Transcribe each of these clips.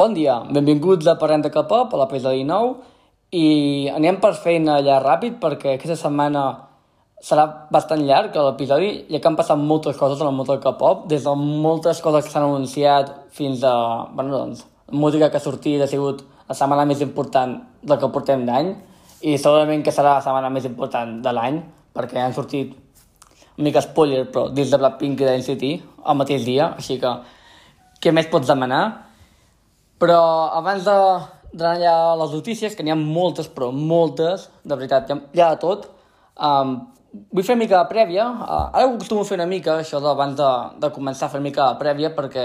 Bon dia, benvinguts a Parlem de K-pop, a l'episodi 9, i anem per feina allà ràpid perquè aquesta setmana serà bastant llarg l'episodi, ja que han passat moltes coses en el món del K-pop, des de moltes coses que s'han anunciat fins a, bueno, doncs, música que ha sortit ha sigut la setmana més important del que portem d'any, i segurament que serà la setmana més important de l'any, perquè han sortit una mica spoiler, però dins de Blackpink i d'NCT al mateix dia, així que què més pots demanar? Però abans de d'anar allà a les notícies, que n'hi ha moltes, però moltes, de veritat, hi ha, hi ha de tot, um, vull fer una mica de prèvia. Uh, ara ho acostumo a fer una mica, això d'abans de, de començar a fer una mica de prèvia, perquè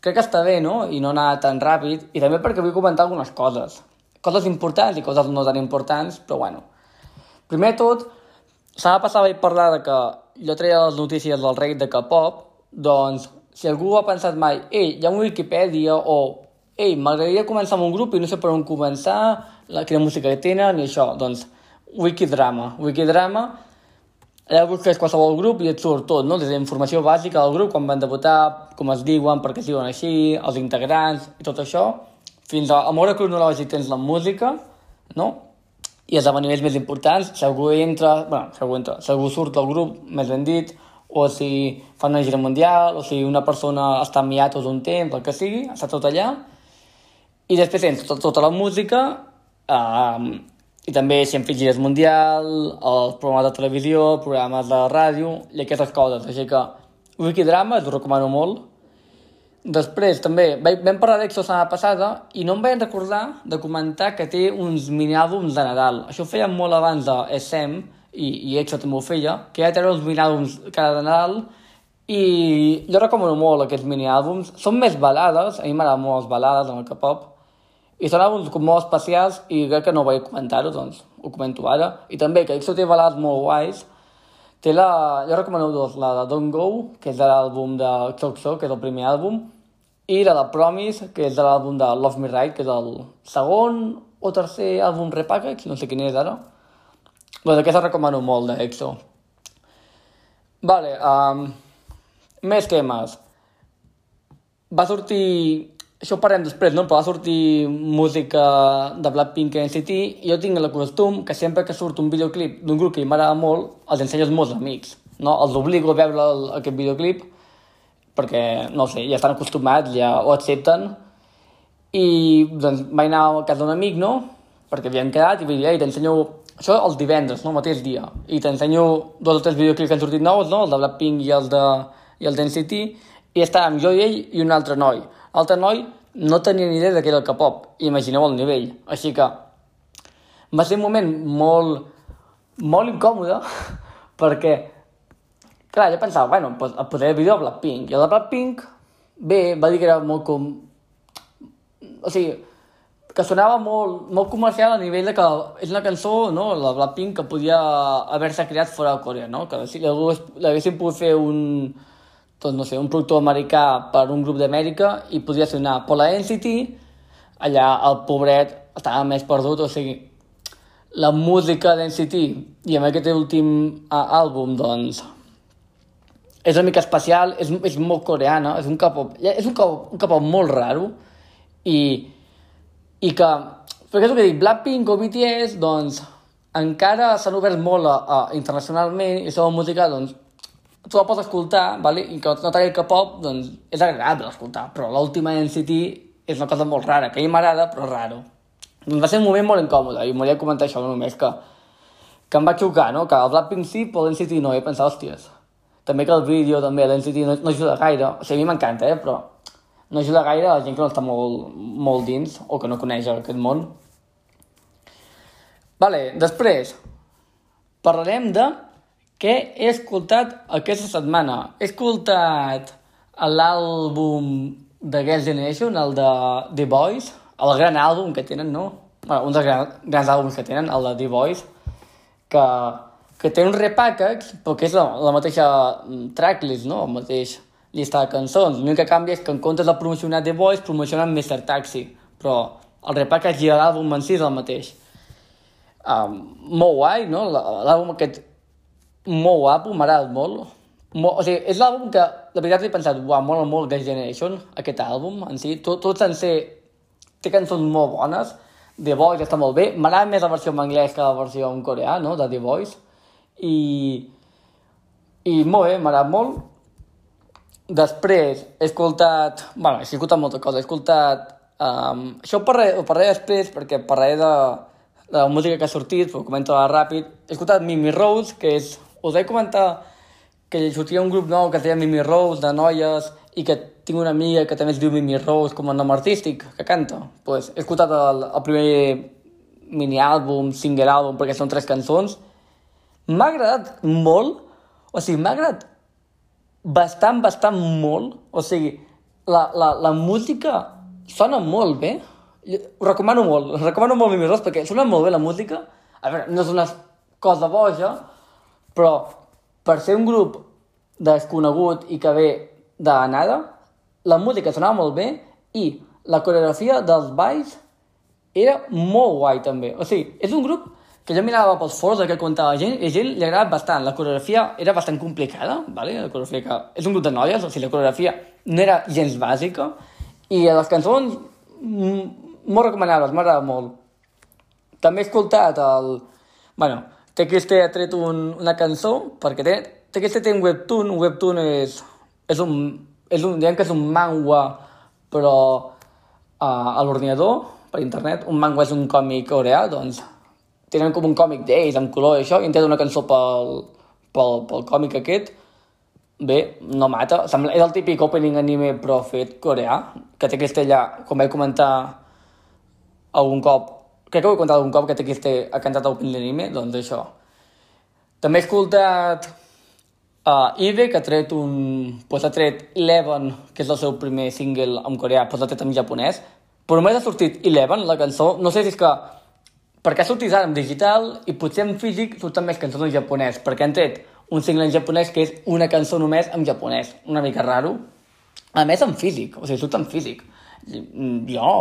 crec que està bé, no?, i no anar tan ràpid, i també perquè vull comentar algunes coses. Coses importants i coses no tan importants, però bueno. Primer tot, s'ha de passar a parlar de que jo treia les notícies del rei de K-pop, doncs, si algú ha pensat mai, ei, hi ha un Wikipedia o ei, m'agradaria començar amb un grup i no sé per on començar, la, quina música que tenen i això, doncs, Wikidrama. Wikidrama, allà busques qualsevol grup i et surt tot, no? Des d'informació bàsica del grup, quan van debutar, com es diuen, per què es diuen així, els integrants i tot això, fins a, a moure cronològic tens la música, no? I esdeveniments més importants, si algú entra, bueno, si algú entra, si algú surt del grup, més ben dit, o si fan una gira mundial, o si una persona està en hiatus un temps, el que sigui, està tot allà, i després tens tota, tota la música, eh, i també fet gires mundial, els programes de televisió, programes de ràdio, i aquestes coses. Així que Wikidrama, us ho recomano molt. Després, també, vam parlar d'Exo la setmana passada i no em vaig recordar de comentar que té uns mini-àlbums de Nadal. Això ho feien molt abans de SM, i, i Exo també ho feia, que ja treure uns mini-àlbums cada de Nadal, i jo recomano molt aquests mini-àlbums. Són més balades, a mi m'agraden molt les balades en el K-pop, i àlbums com molt especials i crec que no vaig comentar-ho, doncs ho comento ara. I també que Exo té balades molt guais, té la, jo recomano dos, la de Don't Go, que és de l'àlbum de Xoxo, que és el primer àlbum, i la de Promise, que és de l'àlbum de Love Me Right, que és el segon o tercer àlbum repackage, no sé quin és ara. Doncs aquesta recomano molt d'EXO. Vale, um, més temes. Va sortir això ho parlem després, no? Però va sortir música de Blackpink i NCT i jo tinc el costum que sempre que surt un videoclip d'un grup que m'agrada molt, els ensenyo als meus amics, no? Els obligo a veure el, aquest videoclip perquè, no sé, ja estan acostumats, ja ho accepten i doncs vaig anar a casa d'un amic, no? Perquè havíem quedat i vaig dir, ei, t'ensenyo això els divendres, no? el mateix dia, i t'ensenyo dos o tres videoclips que han sortit nous, no? el de Blackpink i el de, i el d'NCT, i estàvem jo i ell i un altre noi. L'altre noi no tenia ni idea de què era el K-pop, imagineu el nivell. Així que va ser un moment molt, molt incòmode, perquè, clar, jo pensava, bueno, pues, el posaré el vídeo de Blackpink, i el de Blackpink, bé, va dir que era molt com... O sigui, que sonava molt, molt comercial a nivell de que és una cançó, no?, la Blackpink, que podia haver-se creat fora de Corea, no?, que si l'haguessin pogut fer un, doncs, no sé, un productor americà per un grup d'Amèrica i podria sonar. Però la NCT, allà el pobret estava més perdut, o sigui, la música d'NCT i amb aquest últim àlbum, doncs, és una mica especial, és, és molt coreana, és un K-pop, és un K-pop, un K-pop molt raro i, i que, perquè és el que dic, Blackpink o BTS, doncs, encara s'han obert molt a, a, internacionalment i la música, doncs, tu la pots escoltar, vale? i que no t'agradi el K-pop, doncs és agradable escoltar, però l'última NCT és una cosa molt rara, que a mi m'agrada, però raro. Doncs va ser un moment molt incòmode, i m'hauria comentar això només, que, que em va xocar, no? que el Blackpink sí, però l'NCT no, i pensar, hòsties, també que el vídeo també l'NCT no, no ajuda gaire, o sigui, a mi m'encanta, eh? però no ajuda gaire a la gent que no està molt, molt dins, o que no coneix aquest món. Vale, després, parlarem de què he escoltat aquesta setmana? He escoltat l'àlbum de Girls' Generation, el de The Boys, el gran àlbum que tenen, no? Bueno, un dels grans, grans àlbums que tenen, el de The Boys, que, que té un repackage, però que és la, la mateixa tracklist, no? El mateix llista de cançons. L'únic que canvia és que en comptes de promocionar The Boys, promocionen Mr. Taxi, però el repackage i l'àlbum en si és el mateix. Um, molt guai, no? L'àlbum aquest molt guapo, m'ha agradat molt. molt. O sigui, és l'àlbum que, de veritat, he pensat, uau, mola molt Girls' Generation, aquest àlbum en si. Tot, tot sencer té cançons molt bones. The Voice està molt bé. M'agrada més la versió en anglès que la versió en coreà, no?, de The Voice. I, i molt bé, m'agrada molt. Després he escoltat... bueno, he escoltat moltes coses. He escoltat... Um, això ho parlaré, ho parlaré després perquè parlaré de, de la música que ha sortit, ho comento ràpid. He escoltat Mimi Rose, que és... Us he comentat que sortia un grup nou que es deia Mimi Rose, de noies, i que tinc una amiga que també es diu Mimi Rose com a nom artístic, que canta. Pues, he escoltat el, el primer mini-àlbum, single-àlbum, perquè són tres cançons. M'ha agradat molt, o sigui, m'ha agradat bastant, bastant molt. O sigui, la, la, la música sona molt bé. Ho recomano molt, recomano molt Mimi Rose perquè sona molt bé la música. A veure, no és una cosa boja, però per ser un grup desconegut i que ve de nada, la música sonava molt bé i la coreografia dels balls era molt guai també. O sigui, és un grup que jo mirava pels fors que contava la gent i gent li agrada bastant. La coreografia era bastant complicada, vale? la coreografia que és un grup de noies, o sigui, la coreografia no era gens bàsica i les cançons molt recomanables, m'agrada molt. També he escoltat el... Bueno, TXT ha tret un, una cançó, perquè té, TXT té un webtoon, un webtoon és, és un, és un, diguem que és un manga, però uh, a l'ordinador, per internet, un manga és un còmic coreà, doncs tenen com un còmic d'ells, amb color i això, i tret una cançó pel, pel, pel còmic aquest, bé, no mata, sembla, és el típic opening anime però fet coreà, que té Castella, com vaig comentar algun cop, crec que ho he contat un cop que TXT ha cantat el pin d'anime, doncs això. També he escoltat uh, Ibe, que ha tret un... Pues ha tret Eleven, que és el seu primer single en coreà, però l'ha tret en japonès. Però només ha sortit Eleven, la cançó. No sé si és que... Perquè ha sortit ara en digital i potser en físic surten més cançons en japonès, perquè han tret un single en japonès que és una cançó només en japonès. Una mica raro. A més, en físic. O sigui, surt en físic. Jo...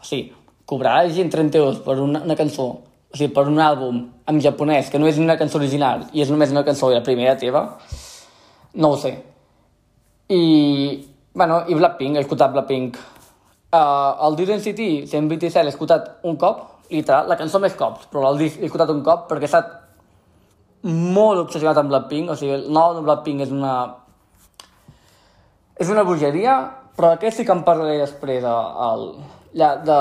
O sigui, cobrar gent 30 euros per una, una cançó, o sigui, per un àlbum en japonès, que no és una cançó original i és només una cançó de la primera teva, no ho sé. I, bueno, i Blackpink, he escoltat Blackpink. Uh, el Didn't City 127 l'he escoltat un cop, literal, la cançó més cops, però l'he escoltat un cop perquè he estat molt obsessionat amb Blackpink, o sigui, el nou de Blackpink és una... és una bogeria, però aquest sí que en parlaré després, el, de, de,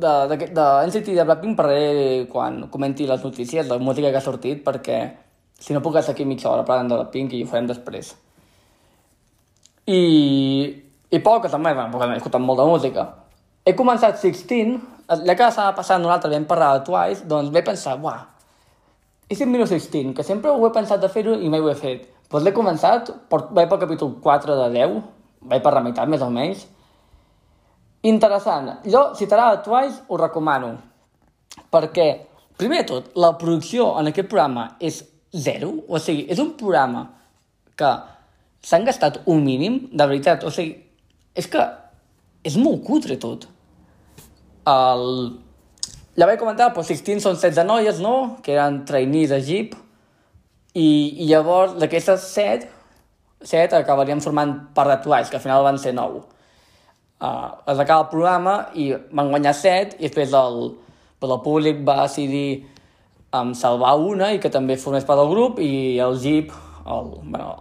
de, de, de NCT i de Blackpink parlaré quan comenti les notícies, la música que ha sortit, perquè si no puc estar aquí mitja hora parlant de Blackpink i ho farem després. I, i poc, també, perquè he escoltat molt de música. He començat 16, ja que estava passant un altre, vam parlar de Twice, doncs vaig pensar, uah, i si miro 16, que sempre ho he pensat de fer-ho i mai ho he fet. Doncs l'he començat, vaig pel capítol 4 de 10, vaig per la meitat més o menys, Interessant. Jo, si t'agrada Twice, ho recomano. Perquè, primer de tot, la producció en aquest programa és zero. O sigui, és un programa que s'han gastat un mínim, de veritat. O sigui, és que és molt cutre tot. El... Ja vaig comentar, però 16 són 16 noies, no?, que eren trainees a Jeep, i, i llavors d'aquestes 7, 7 acabarien formant part de Twice, que al final van ser 9 uh, es va acabar el programa i van guanyar set i després el, el públic va decidir um, salvar una i que també formés part del grup i el Jeep, el, bueno,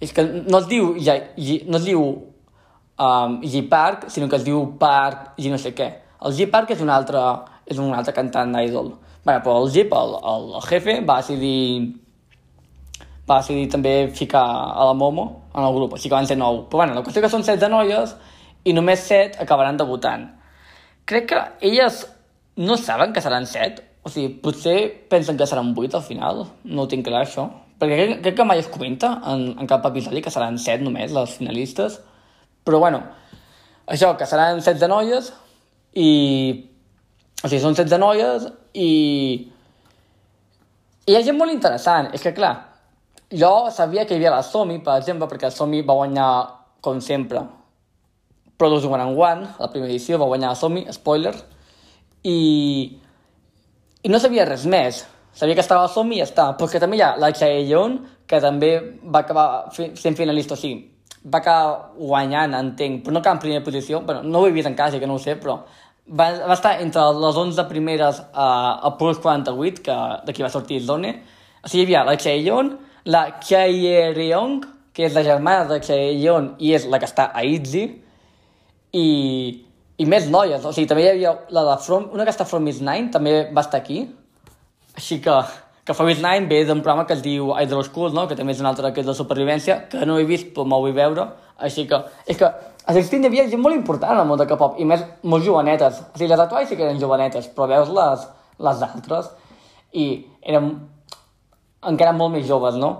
és que no es diu, ja, no es diu um, G-Park, sinó que es diu Park i no sé què. El G-Park és un altre, és un altre cantant d'idol. Bueno, però el Jeep, el, el, el jefe, va decidir va decidir també ficar a la Momo en el grup, així que van ser nou. Però bueno, la qüestió que són set de noies i només set acabaran debutant. Crec que elles no saben que seran set, o sigui, potser pensen que seran vuit al final, no ho tinc clar això, perquè crec, crec que mai es comenta en, en cap episodi que seran set només les finalistes, però bueno, això, que seran set de noies i... O sigui, són set de noies i... I hi ha gent molt interessant, és que clar, jo sabia que hi havia la Somi, per exemple, perquè la Somi va guanyar, com sempre, Produce One and One, la primera edició, va guanyar la Somi, spoiler, i, i no sabia res més. Sabia que estava la Somi i ja està. Però que també hi ha la Chaeyeon, que també va acabar sent finalista, o sigui, va acabar guanyant, entenc, però no acaba en primera posició, bueno, no ho he vist en casa, que no ho sé, però va, va estar entre les 11 primeres uh, a Plus 48, que d'aquí va sortir Zone. O sigui, hi havia la Chaeyeon, la Chaeyeong, que és la germana de Chaeyeon i és la que està a ITZY, i, i més noies. O sigui, també hi havia la de From, una que està From Is Nine, també va estar aquí. Així que, que From Is Nine ve d'un programa que es diu Idol School, no? que també és un altre que és de supervivència, que no he vist però m'ho vull veure. Així que, és que a Sixteen hi havia gent molt important al món de K-pop, i més molt jovenetes. O sigui, les actuals sí que eren jovenetes, però veus les, les altres, i eren encara molt més joves, no?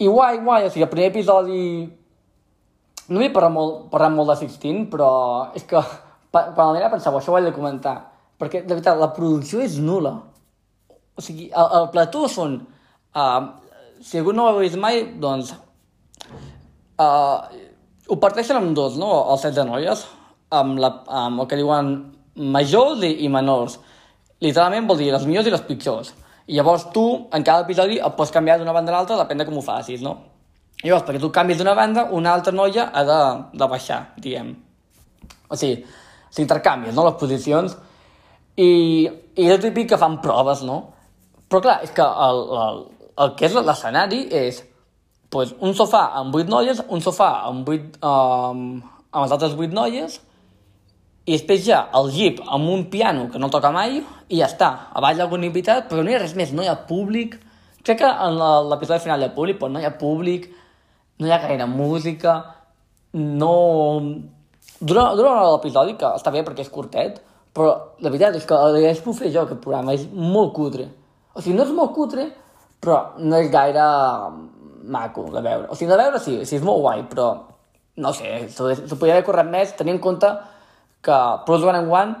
I guai, guai, o sigui, el primer episodi no vull parlar molt, parlar molt de Sixteen, però és que quan el nena pensava, això ho he de comentar, perquè, de veritat, la producció és nula. O sigui, el, el plató són... Uh, si algú no ho ha vist mai, doncs... Uh, ho parteixen amb dos, no?, els set de noies, amb, la, amb el que diuen majors i, i menors. Literalment vol dir les millors i les pitjors. I llavors tu, en cada episodi, et pots canviar d'una banda a l'altra, depèn de com ho facis, no? Llavors, perquè tu canvis d'una banda, una altra noia ha de, de baixar, diguem. O sigui, s'intercanvien, no?, les posicions. I, i és típic que fan proves, no? Però clar, és que el, el, el que és l'escenari és pues, un sofà amb vuit noies, un sofà amb vuit... Um, amb les altres vuit noies, i després ja el jeep amb un piano que no toca mai, i ja està. A baix algun invitat, però no hi ha res més, no hi ha públic. Crec que en l'episodi final hi ha públic, però no hi ha públic no hi ha gaire música, no... Dura, dura una hora l'episodi, que està bé perquè és curtet, però la veritat és que hagués pogut fer jo aquest programa, és molt cutre. O sigui, no és molt cutre, però no és gaire maco de veure. O sigui, de veure sí, sí és molt guai, però no sé, s'ho podria haver corret més, tenint en compte que Plus One and One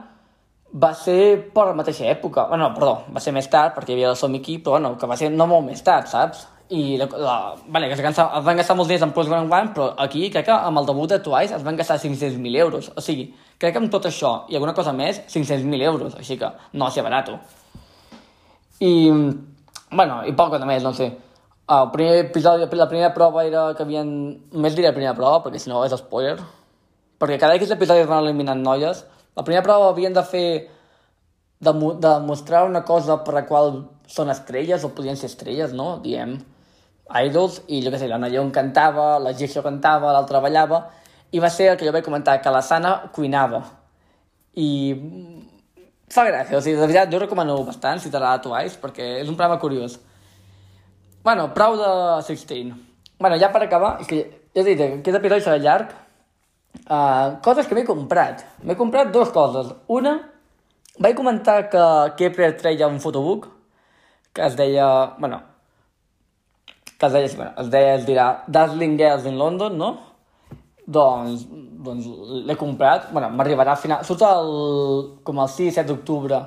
va ser per la mateixa època. Bueno, perdó, va ser més tard, perquè hi havia el aquí, però bueno, que va ser no molt més tard, saps? i la, la, vale, que es, cansa, es van gastar molts diners en Plus One One, però aquí crec que amb el debut de Twice es van gastar 500.000 euros. O sigui, crec que amb tot això i alguna cosa més, 500.000 euros. Així que no va ser barat. I, bueno, i poc més, no sé. El primer episodi, la primera prova era que havien... Només diré la primera prova, perquè si no és spoiler. Perquè cada X episodi es van eliminant noies. La primera prova havien de fer... De, de mostrar una cosa per la qual són estrelles o podien ser estrelles, no? Diem idols, i jo què sé, la Nayeon cantava, la Jisho cantava, l'altra ballava, i va ser el que jo vaig comentar, que la Sana cuinava. I fa gràcia, o sigui, de veritat, jo recomano bastant si t'agrada Twice, perquè és un programa curiós. Bueno, prou de 16. Bueno, ja per acabar, és que ja he dit, aquest episodi serà llarg. Uh, coses que m'he comprat. M'he comprat dues coses. Una, vaig comentar que Kepler treia un fotobook que es deia, bueno, que es deia, bueno, es deia, es dirà Dazzling Girls in London, no? Doncs, doncs l'he comprat, bueno, m'arribarà a final, surt el, com el 6-7 d'octubre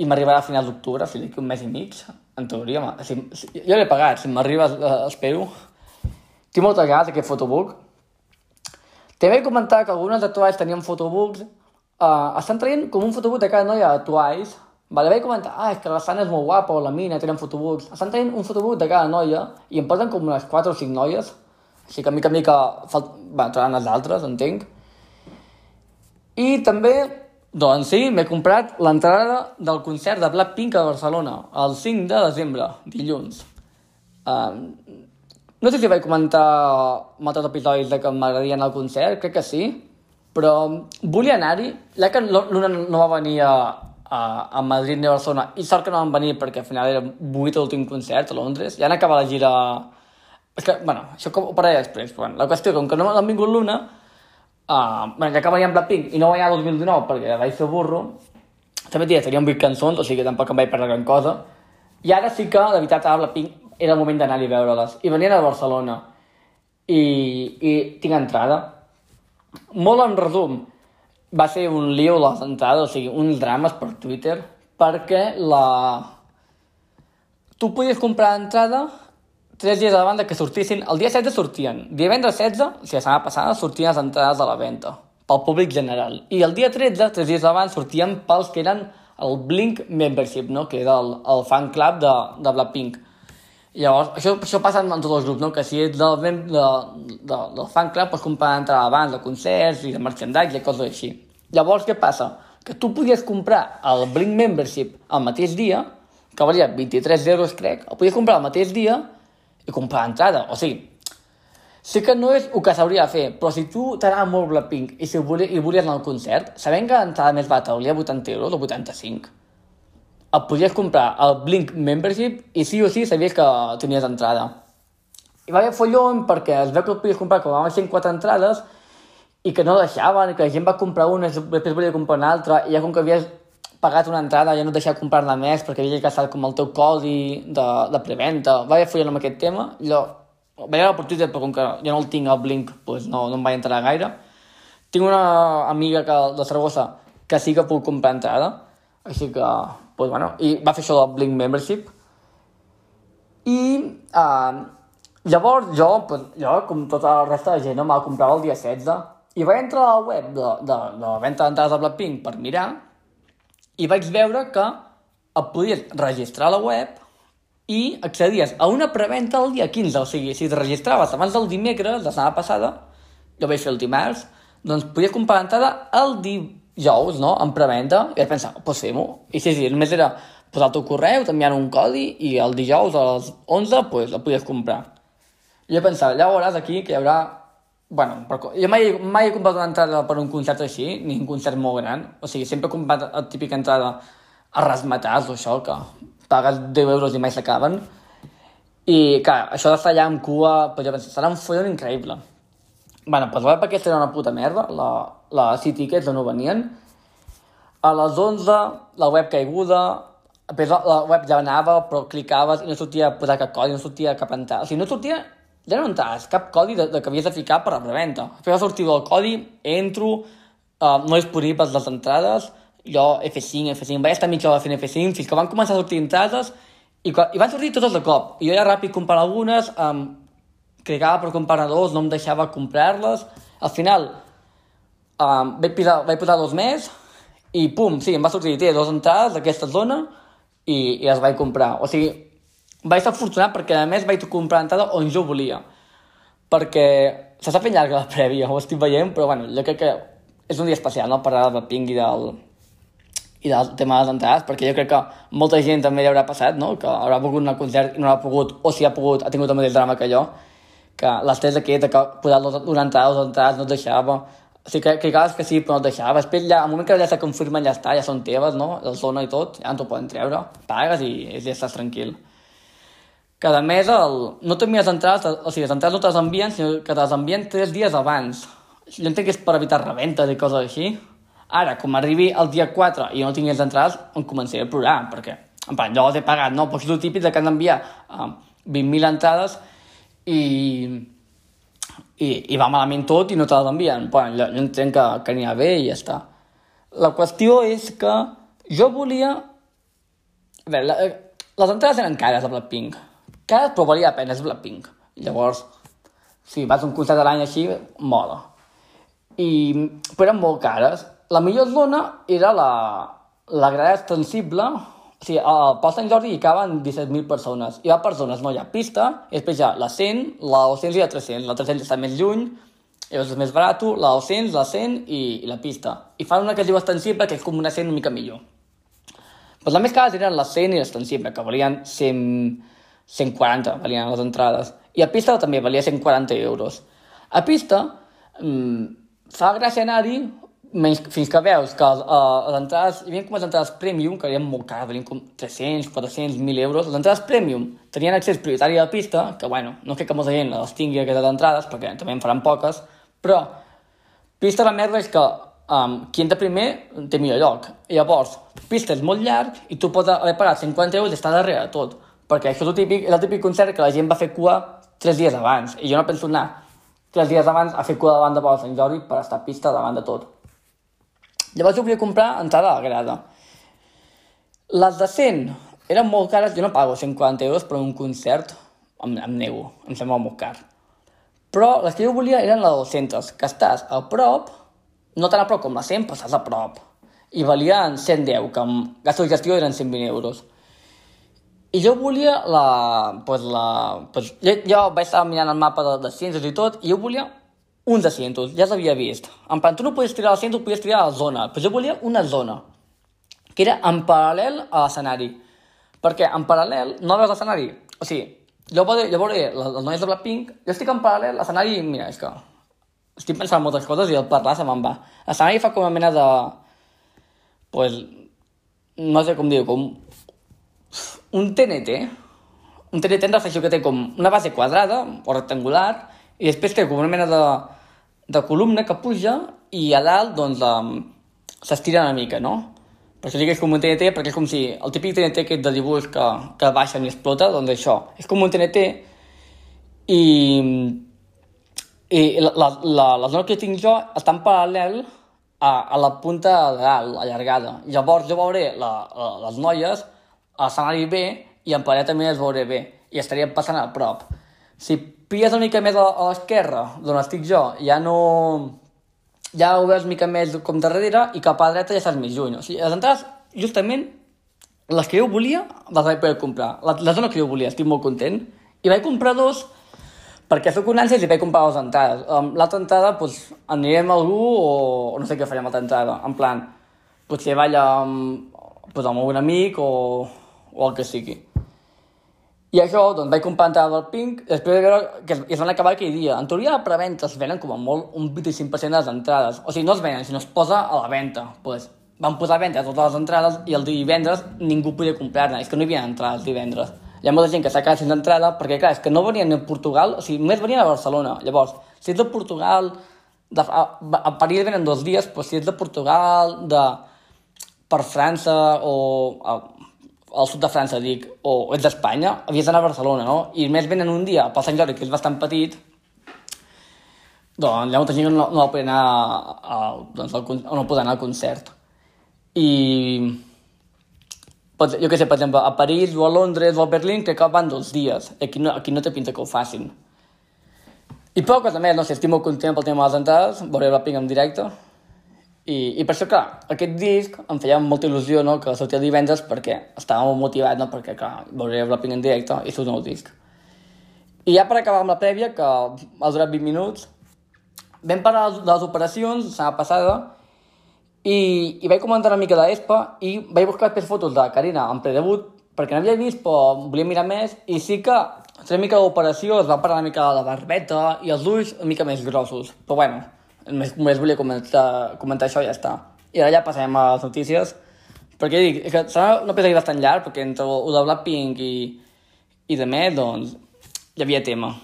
i m'arribarà a final d'octubre, o sigui, un mes i mig, en teoria, si, si, jo l'he pagat, si m'arriba, eh, espero. Tinc moltes ganes d'aquest fotobook. També he comentat que algunes de Twice tenien fotobooks, uh, estan traient com un fotobook de cada noia de Twice, Vale, vaig comentar, ah, és que la Sana és molt guapa, o la Mina, tenen fotobooks. Estan tenint un fotobook de cada noia, i em porten com unes 4 o 5 noies, així que mica en mica falt... va, trobaran les altres, entenc. I també, doncs sí, m'he comprat l'entrada del concert de Blackpink a Barcelona, el 5 de desembre, dilluns. Um, no sé si vaig comentar en altres episodis que m'agradaria anar al concert, crec que sí, però volia anar-hi, ja que l'una no va venir a, a, a Madrid ni a Barcelona i sort que no van venir perquè al final era 8 l'últim concert a Londres ja han acabat la gira. És que, bueno, això ho parlaré després però bueno, la qüestió, com que no han vingut l'una uh, bueno, ja que venien Blackpink i no va el 2019 perquè vaig fer burro també dia, tenien 8 cançons o sigui que tampoc em vaig perdre gran cosa. I ara sí que, de veritat, a Blackpink era el moment d'anar-hi a veure-les i venien a Barcelona i, i tinc entrada molt en resum va ser un lío les entrades, o sigui, uns drames per Twitter, perquè la... Tu podies comprar entrada tres dies abans que sortissin. El dia 16 sortien. Divendres 16, o sigui, la setmana passada, sortien les entrades a la venda pel públic general. I el dia 13, tres dies abans, sortien pels que eren el Blink Membership, no? que era el, el fan club de, de Blackpink. Llavors, això, això passa en tots els grups, no? que si ets del, de, de, del fan club pots comprar entrada abans de concerts i de merchandise i coses així. Llavors, què passa? Que tu podies comprar el Blink Membership el mateix dia, que valia 23 euros, crec, el podies comprar el mateix dia i comprar entrada. O sigui, sí que no és el que s'hauria de fer, però si tu t'agrada molt Blackpink i si volies, i volies anar al concert, sabent que l'entrada més barata valia 80 euros o 85, et podies comprar el Blink Membership i sí o sí sabies que tenies entrada. I va haver follon perquè es veu que el podies comprar com a 104 entrades i que no deixaven, que la gent va comprar una i després volia comprar una altra i ja com que havies pagat una entrada ja no et deixava comprar-la més perquè havies gastat com el teu codi de, de preventa. Va haver follon amb aquest tema. Jo vaig veure per Twitter, però com que ja no el tinc al Blink, doncs no, no em vaig entrar gaire. Tinc una amiga que, de Saragossa que sí que puc comprar entrada, així que pues, bueno, i va fer això del Blink Membership. I uh, llavors jo, pues, jo, com tota la resta de gent, no, me'l comprava el dia 16 i vaig entrar a la web de, de, de la venda d'entrades de Blackpink per mirar i vaig veure que et podies registrar a la web i accedies a una preventa el dia 15, o sigui, si et registraves abans del dimecres, la setmana passada, jo vaig fer el dimarts, doncs podies comprar l'entrada el dimecres dijous, no?, en preventa, i vaig pensar, pues fem-ho. I sí, sí, només era posar el teu correu, t'enviant un codi, i el dijous a les 11, pues, la podies comprar. I jo pensava, ja veuràs aquí que hi haurà... Bueno, per... jo mai, mai he comprat una entrada per un concert així, ni un concert molt gran. O sigui, sempre he comprat la típica entrada a rasmetats o això, que pagues 10 euros i mai s'acaben. I, clar, això d'estar allà amb cua, pues jo pensava, serà un follon increïble. Bueno, doncs la web aquesta era una puta merda, la, la City Tickets no venien. A les 11, la web caiguda, la web ja anava, però clicaves i no sortia a posar cap codi, no sortia cap entrada. O sigui, no sortia, ja no entraves cap codi de, de que havies de ficar per la preventa. Després va sortir el codi, entro, uh, no disponibles les entrades, jo F5, F5, vaig estar mitja hora fent F5 fins que van començar a sortir entrades i, i van sortir totes de cop. I jo ja ràpid comprar algunes, um, clicava per comprar dos, no em deixava comprar-les. Al final, um, vaig, posar, vaig posar dos més i pum, sí, em va sortir, té dos entrades d'aquesta zona i, i les vaig comprar. O sigui, vaig estar afortunat perquè a més vaig comprar entrada on jo volia. Perquè s'està fent llarga la prèvia, ho estic veient, però bueno, jo crec que és un dia especial, no?, parlar del Ping i del, i del tema de les entrades, perquè jo crec que molta gent també hi haurà passat, no?, que haurà volgut anar al concert i no l'ha pogut, o si ha pogut, ha tingut el mateix drama que jo, que l'estrès aquest de que posar una entrada dues entrades no et deixava. O sigui, que, clicaves que sí, però no deixava. Després, ja, al moment que ja se confirmen, ja està, ja són teves, no? La zona i tot, ja no t'ho poden treure. Pagues i, i ja estàs tranquil. Cada mes el, no t'envies entrades, o sigui, les entrades no te les envien, sinó que te les envien tres dies abans. Jo entenc que és per evitar reventes i coses així. Ara, com arribi el dia 4 i no tingués entrades, em començaré a plorar, perquè, en plan, jo les he pagat, no? Però és el típic de que han d'enviar uh, 20.000 entrades i, i, i va malament tot i no te l'envien. Bueno, jo, jo entenc que, que ha bé i ja està. La qüestió és que jo volia... A veure, la, les entrades eren cares de Blackpink. Cares, però valia la pena, és Blackpink. Llavors, si vas a un concert de l'any així, mola. I, però eren molt cares. La millor zona era la, la grada extensible, Sí, al Pol Sant Jordi hi caben 17.000 persones. Hi ha persones, no hi ha pista, i després hi ha la 100, la 200 i la 300. La 300 està més lluny, és més barat, la 200, la 100 i, i la pista. I fan una que es diu extensible, que és com una 100 una mica millor. Pues la més cares eren la 100 i l'extensible, que valien 100, 140, valien les entrades. I a pista també valia 140 euros. A pista, mmm, fa gràcia anar-hi menys, fins que veus que uh, les entrades, hi havia com les entrades premium, que eren molt cares, valien com 300, 400, 1.000 euros, les entrades premium tenien accés prioritari a la pista, que bueno, no crec que molta gent les tingui aquestes entrades, perquè també en faran poques, però pista la merda és que um, qui entra primer té millor lloc. I llavors, pista és molt llarg i tu pots haver pagat 50 euros i estar darrere de tot. Perquè això és el típic, és el típic concert que la gent va fer cua tres dies abans. I jo no penso anar tres dies abans a fer cua davant de Pau Sant Jordi per estar pista davant de tot. Llavors jo volia comprar entrada a la grada. Les de 100 eren molt cares, jo no pago 140 euros per un concert, em, em nego, em sembla molt car. Però les que jo volia eren les 200, que estàs a prop, no tan a prop com la 100, però estàs a prop. I valien 110, que amb gastos de gestió eren 120 euros. I jo volia la... Pues la pues, jo, jo vaig estar mirant el mapa de, de ciències i tot, i jo volia uns asientos, ja s'havia vist. En plan, tu no podies tirar l'assento, podies tirar zona, però jo volia una zona, que era en paral·lel a l'escenari. Perquè en paral·lel no veus l'escenari. O sigui, jo, veuré, jo veuré les, noies de Blackpink, jo estic en paral·lel, l'escenari, mira, és que estic pensant en moltes coses i el parlar se me'n va. L'escenari fa com una mena de... Pues, no sé com dir com un TNT, un TNT en reflexió que té com una base quadrada o rectangular i després té com una mena de, de columna que puja i a dalt doncs s'estira una mica, no? Per això dic que és com un TNT perquè és com si el típic TNT aquest de dibuix que, que baixa i explota, doncs això, és com un TNT i, i la, la, la, la zona que tinc jo està en paral·lel a, a la punta de dalt, allargada. Llavors jo veuré la, la, les noies a l'escenari B i en paret també es veuré bé i estaríem passant a prop. Si pilles una mica més a, l'esquerra, d'on estic jo, ja no... ja ho veus mica més com darrere i cap a la dreta ja estàs més lluny. O sigui, les entrades, justament, les que jo volia, les vaig poder comprar. La, zona que jo volia, estic molt content. I vaig comprar dos perquè soc un ànsies i vaig comprar les entrades. Um, l'altra entrada, doncs, anirem a algú o, o no sé què farem a l'altra entrada. En plan, potser balla amb, doncs, amb un amic o, o el que sigui. I això, doncs, vaig comprar entrada del Pink, després de veure que es, es van acabar aquell dia. En teoria, la preventa es venen com a molt un 25% de les entrades. O sigui, no es venen, sinó es posa a la venda. Pues, van posar a venda totes les entrades i el divendres ningú podia comprar-ne. És que no hi havia entrades divendres. Hi ha molta gent que s'ha quedat sense entrada perquè, clar, és que no venien a Portugal, o sigui, només venien a Barcelona. Llavors, si ets de Portugal, de, a, a París venen dos dies, però si ets de Portugal, de, per França o a, al sud de França, dic, o ets d'Espanya, havies d'anar a Barcelona, no? I més venen un dia pel Sant Jordi, que és bastant petit, doncs hi ha molta gent que no, no va anar a, doncs, al, no poder anar al concert. I pot, jo què sé, per exemple, a París o a Londres o a Berlín crec que van dos dies. Aquí no, aquí no té pinta que ho facin. I poca cosa més, no sé, estic molt content pel tema de les entrades, veuré la Pink en directe, i, I per això, clar, aquest disc em feia molta il·lusió no? que sortia divendres perquè estava molt motivat, no? perquè, clar, veuré Blackpink en directe i surt un nou disc. I ja per acabar amb la prèvia, que ha durat 20 minuts, vam parlar de les operacions, la setmana passada, i, i vaig comentar una mica d'ESPA i vaig buscar després fotos de Karina en predebut, perquè no havia vist, però volia mirar més, i sí que una mica d'operació es va parlar una mica de la barbeta i els ulls una mica més grossos. Però bueno, Només, només volia comentar, comentar això i ja està. I ara ja passem a les notícies. Perquè dic, que serà un episodi bastant llarg, perquè entre el de Blackpink i, i de més, doncs, hi havia tema.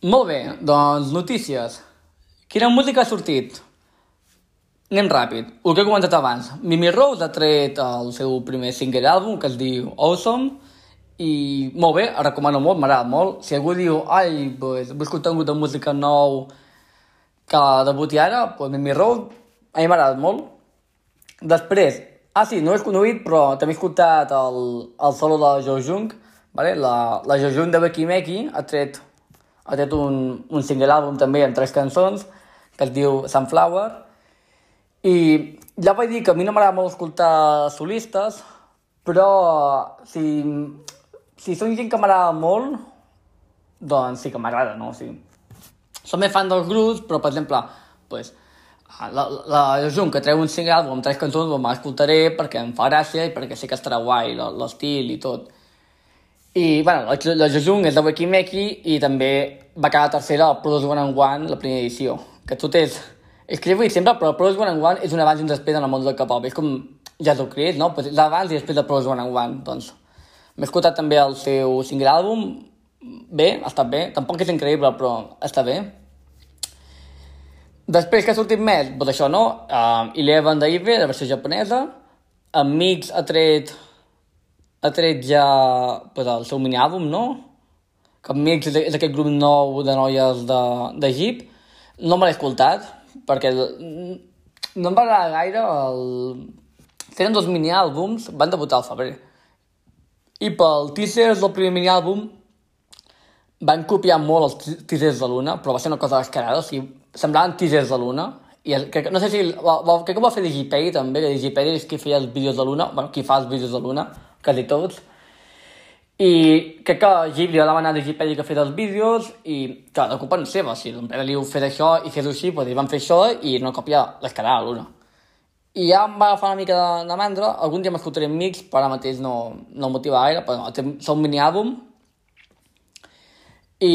Molt bé, doncs notícies. Quina música ha sortit? Anem ràpid. El que he comentat abans. Mimi Rose ha tret el seu primer single àlbum, que es diu Awesome, i molt bé, el recomano molt, m'agrada molt. Si algú diu, ai, pues, escoltar un de música nou que debuti ara, pues Mimi Road, a mi m'ha agradat molt. Després, ah sí, no he conegut, però també he escoltat el, el solo de Jo Jung, vale? la, la Jo Jung de Becky Meki ha tret, ha tret un, un single àlbum també amb tres cançons, que es diu Sunflower, i ja vaig dir que a mi no m'agrada molt escoltar solistes, però si si són gent que m'agrada molt, doncs sí que m'agrada, no? O sigui, som més fan dels grups, però, per exemple, pues, la, la, la Jun, que treu un single àlbum amb tres cançons, doncs l'escoltaré perquè em fa gràcia i perquè sé que estarà guai l'estil i tot. I, bueno, la, la Jejung és de Weki Meki i també va quedar tercera al Produce One and One, la primera edició. Que tot és... És que dir sempre, però el Produce One and One és un abans i un després en el món del K-pop. És com Jesucrist, no? Pues l'abans i després del Produce One and One. Doncs M'he escoltat també el seu single àlbum, bé, ha estat bé, tampoc és increïble, però està bé. Després que ha sortit més, doncs això, no? Uh, Eleven d'Ive, la versió japonesa, Amics ha tret, ha tret ja pues, el seu mini-àlbum, no? Que Amics és, és aquest grup nou de noies de, Jeep. No me l'he escoltat, perquè no em va agradar gaire el... Tenen dos mini-àlbums, van debutar al febrer i pel teaser del primer mini-àlbum van copiar molt els teasers de Luna, però va ser una cosa descarada, o sigui, semblaven teasers de Luna, i crec, no sé si, va, va, crec que ho va fer Digipedi també, que Digipedi és qui feia els vídeos de l'una, bueno, qui fa els vídeos de l'una, quasi tots, i crec que Ghibli li va demanar a Digipedi que fes els vídeos i, clar, la culpa no és seva, si l'Empera li diu fer això i fes-ho així, doncs van fer això i no copia les quedarà a l'una. I ja em va agafar una mica de, de mandra, algun dia m'escoltaré en mix, però ara mateix no, no em motiva gaire, però no, és un mini-àlbum, i,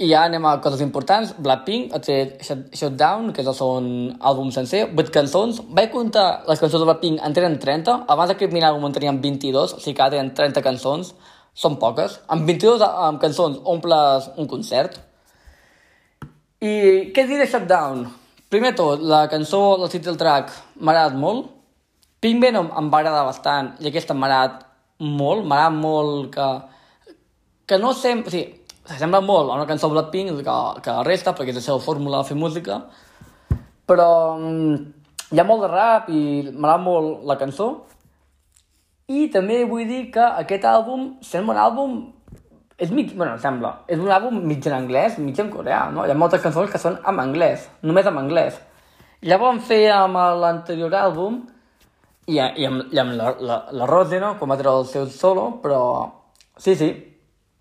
I ja anem a coses importants. Blackpink ha tret Shutdown, que és el segon àlbum sencer, 8 cançons. Vaig comptar les cançons de Blackpink en tenen 30. Abans d'aquest mini àlbum en tenien 22, o sigui que ara tenen 30 cançons. Són poques. Amb 22 amb cançons omples un concert. I què dir de Shutdown? Primer tot, la cançó, el title track, m'ha agradat molt. Pink Venom em va agradar bastant i aquesta m'ha agradat molt. M'ha agradat molt que, que no sempre... O sigui, s'assembla molt a una cançó de Blackpink que, que la resta, perquè és la seva fórmula de fer música, però mm, hi ha molt de rap i m'agrada molt la cançó. I també vull dir que aquest àlbum sembla un àlbum és mig, bueno, sembla, és un àlbum mig en anglès, mig en coreà, no? Hi ha moltes cançons que són en anglès, només en anglès. Ja vam fer amb l'anterior àlbum, i, i amb, i amb la, la, la Rose, no? Com va treure el seu solo, però sí, sí,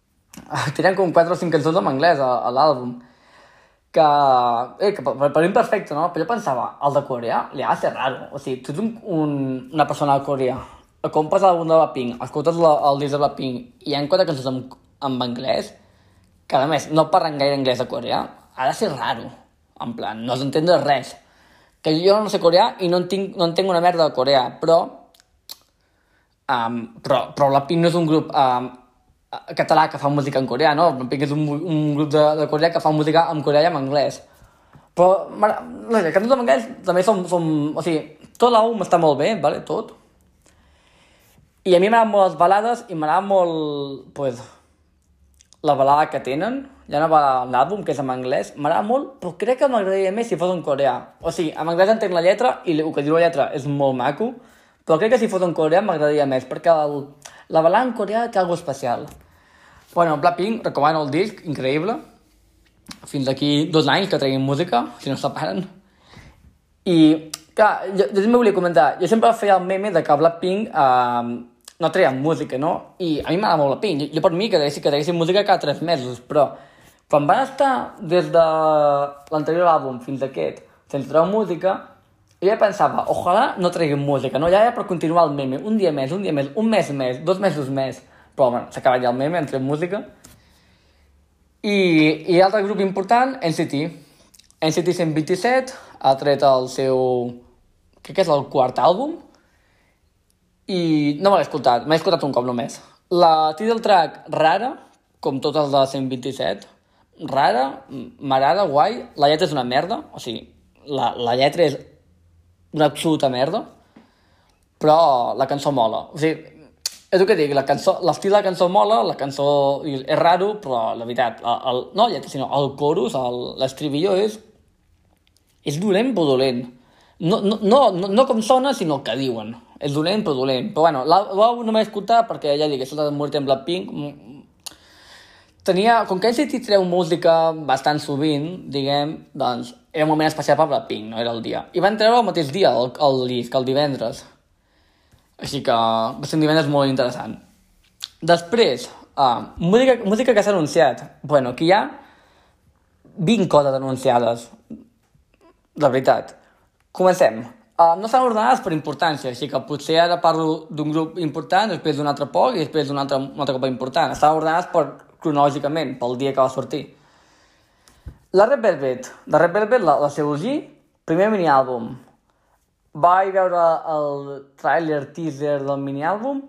tenen com 4 o 5 cançons en anglès a, a l'àlbum que, eh, que per, per mi perfecte, no? Però jo pensava, el de Corea li ha de ser raro. O sigui, tu ets un, un, una persona de Corea, compres l'àlbum de Blackpink, escoltes la, el disc de Blackpink i hi ha quatre cançons en, en anglès, que a més no parlen gaire anglès a Corea, ha de ser raro. En plan, no s'entén res. Que jo no sé coreà i no entenc, no entenc una merda de Corea, però um, però, però Blackpink no és un grup um, català que fa música en coreà, no? Blackpink és un, un grup de, de Corea que fa música en coreà i en anglès. Però, no sé, cantants en anglès també som, som... O sigui, tot l'àlbum està molt bé, vale? tot. I a mi m'agraden molt les balades i m'agrada molt, pues, la balada que tenen. Hi ha una balada en l'àlbum que és en anglès. M'agrada molt, però crec que m'agradaria més si fos en coreà. O sigui, en anglès entenc la lletra i el que diu la lletra és molt maco, però crec que si fos en coreà m'agradaria més, perquè el, la balada en coreà té alguna especial. Bueno, Blackpink, recomano el disc, increïble. Fins d'aquí dos anys que treguin música, si no separen. I, clar, jo, jo també volia comentar, jo sempre feia el meme de que Blackpink eh, no treia música, no? I a mi m'agrada molt Blackpink. Jo, jo per mi que que treguessin música cada tres mesos, però quan van estar des de l'anterior àlbum fins aquest sense treure música, i ja pensava, ojalà no treguin música, no? Ja, ja per continuar el meme, un dia més, un dia més, un mes més, dos mesos més. Però, bueno, s'ha acabat ja el meme, hem tret música. I, i altre grup important, NCT. NCT 127 ha tret el seu... crec que és el quart àlbum. I no me l'he escoltat, m'he escoltat un cop només. La title track, rara, com tots els de 127, rara, m'agrada, guai, la lletra és una merda, o sigui, la, la lletra és una absoluta merda, però la cançó mola. O sigui, és el que dic, la cançó, l'estil de la cançó mola, la cançó és raro, però la veritat, el, el, no el lletra, sinó el chorus, l'estribillo és, és dolent però dolent. No, no, no, no, no com sona, sinó el que diuen. És dolent però dolent. Però bueno, l'àlbum no m'he escoltat perquè ja dic, això de Mort en Blackpink tenia, com que NCT treu música bastant sovint, diguem, doncs era un moment especial per Blackpink, no era el dia. I van treure el mateix dia, el, el disc, el divendres. Així que va ser un divendres molt interessant. Després, uh, música, música que s'ha anunciat. Bueno, aquí hi ha 20 coses anunciades. La veritat. Comencem. Uh, no estan ordenades per importància, així que potser ara parlo d'un grup important, després d'un altre poc i després d'un altre, un altre cop important. Estan ordenades per cronològicament, pel dia que va sortir. La Red Velvet, de Red Velvet, la, la Seulgi, primer mini-àlbum. Vaig veure el trailer teaser del mini-àlbum,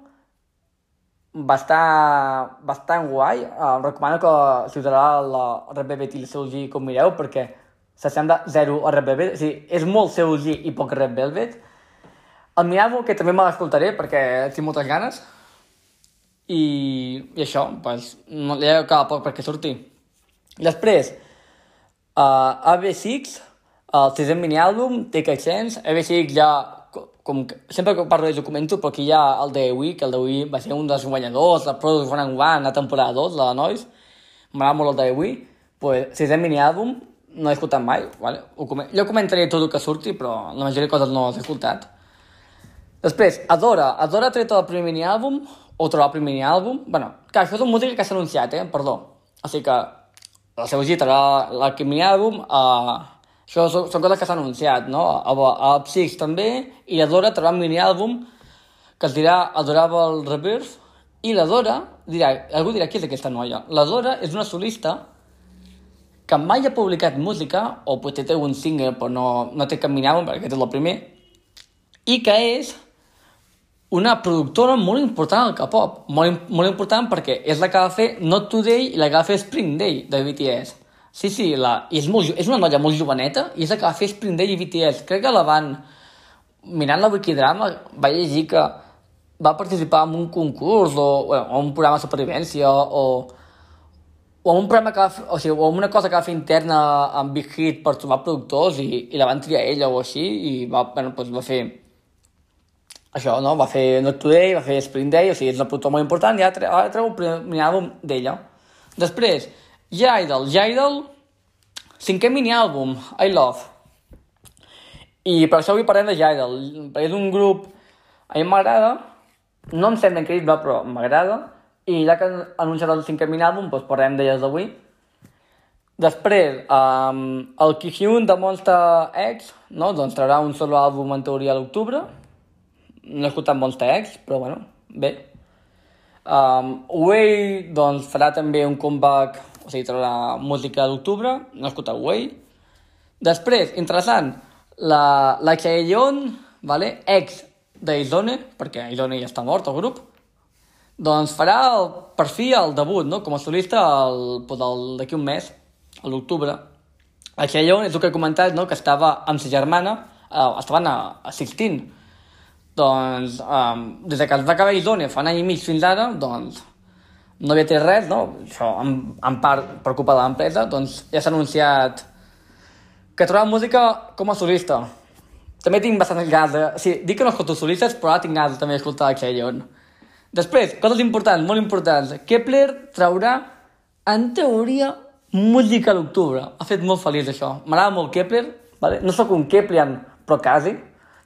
va estar bastant guai. Uh, recomano que si us agrada la Red Velvet i la Seulgi com mireu, perquè s'assembla zero a Red Velvet. O sigui, és molt Seulgi i poc Red Velvet. El mini-àlbum, que també me l'escoltaré perquè tinc moltes ganes, i, i això, pues, no, ja acaba poc perquè surti. Després, uh, AB6, el sisè mini-àlbum, Take a Chance, AB6 ja, com que, sempre que parlo d'ells ho comento, però aquí hi ha el de Wii, que el de Wii va ser un dels guanyadors, el Product One and One, la temporada 2, la de Noise, m'agrada molt el de Wii, pues, sisè mini-àlbum, no he escoltat mai, vale? Ho com jo comentaré tot el que surti, però la majoria de coses no les he escoltat. Després, Adora. Adora ha tret el primer mini-àlbum, o trobar el primer mini-àlbum. bueno, clar, això és una música que s'ha anunciat, eh? Perdó. O sigui que la seva gita, el mini-àlbum, eh, això són, són coses que s'han anunciat, no? A, a, Psyx també, i Adora trobarà un mini-àlbum que es dirà Adorable Rebirth, i la Dora, dirà, algú dirà, qui és aquesta noia? La Dora és una solista que mai ha publicat música, o potser té un single però no, no té cap minàlbum, perquè aquest és el primer, i que és una productora molt important al K-pop. Molt, molt important perquè és la que va fer Not Today i la que va fer Spring Day de BTS. Sí, sí, la, és, molt, és una noia molt joveneta i és la que va fer Spring Day i BTS. Crec que la van... Mirant la Wikidrama va llegir que va participar en un concurs o, bueno, o un programa de supervivència o, o un programa que va fer, o sigui, o una cosa que va fer interna amb Big Hit per trobar productors i, i la van triar ella o així i va, bueno, doncs va fer això, no? Va fer Not Today, va fer Spring Day, o sigui, és una productora molt important i ara, ara treu el primer àlbum d'ella. Després, Jaidal. Jaidal, cinquè mini-àlbum, I Love. I per això avui parlem de Jaidal. És un grup... A mi m'agrada, no em sembla increïble, però m'agrada, i ja que han anunciat el cinquè àlbum, doncs parlem d'elles d'avui. Després, um, el Kihyun de Monster X, no? doncs traurà un solo àlbum en teoria a l'octubre. No he escoltat Monster X, però bueno, bé. Um, Way, doncs, farà també un comeback, o sigui, traurà música a l'octubre, no he escoltat Way. Després, interessant, la, la Chaeyeon, vale? ex d'Aizone, perquè Aizone ja està mort, el grup, doncs farà el, per fi el debut, no?, com a solista d'aquí un mes, a l'octubre. A Chaillon és el que he comentat, no?, que estava amb sa germana, eh, estaven a, a 16. Doncs, um, des que es va acabar Aizone fa un any i mig fins ara, doncs, no havia tret res, no? Això, en, en part, per culpa de l'empresa, doncs ja s'ha anunciat que trobarà música com a solista. També tinc bastant ganes de... O sigui, dic que no escolto solistes, però ara tinc ganes també d'escoltar Xeyon. Després, coses importants, molt importants. Kepler traurà, en teoria, música a l'octubre. Ha fet molt feliç això. M'agrada molt Kepler, vale? no sóc un Keplian, però quasi.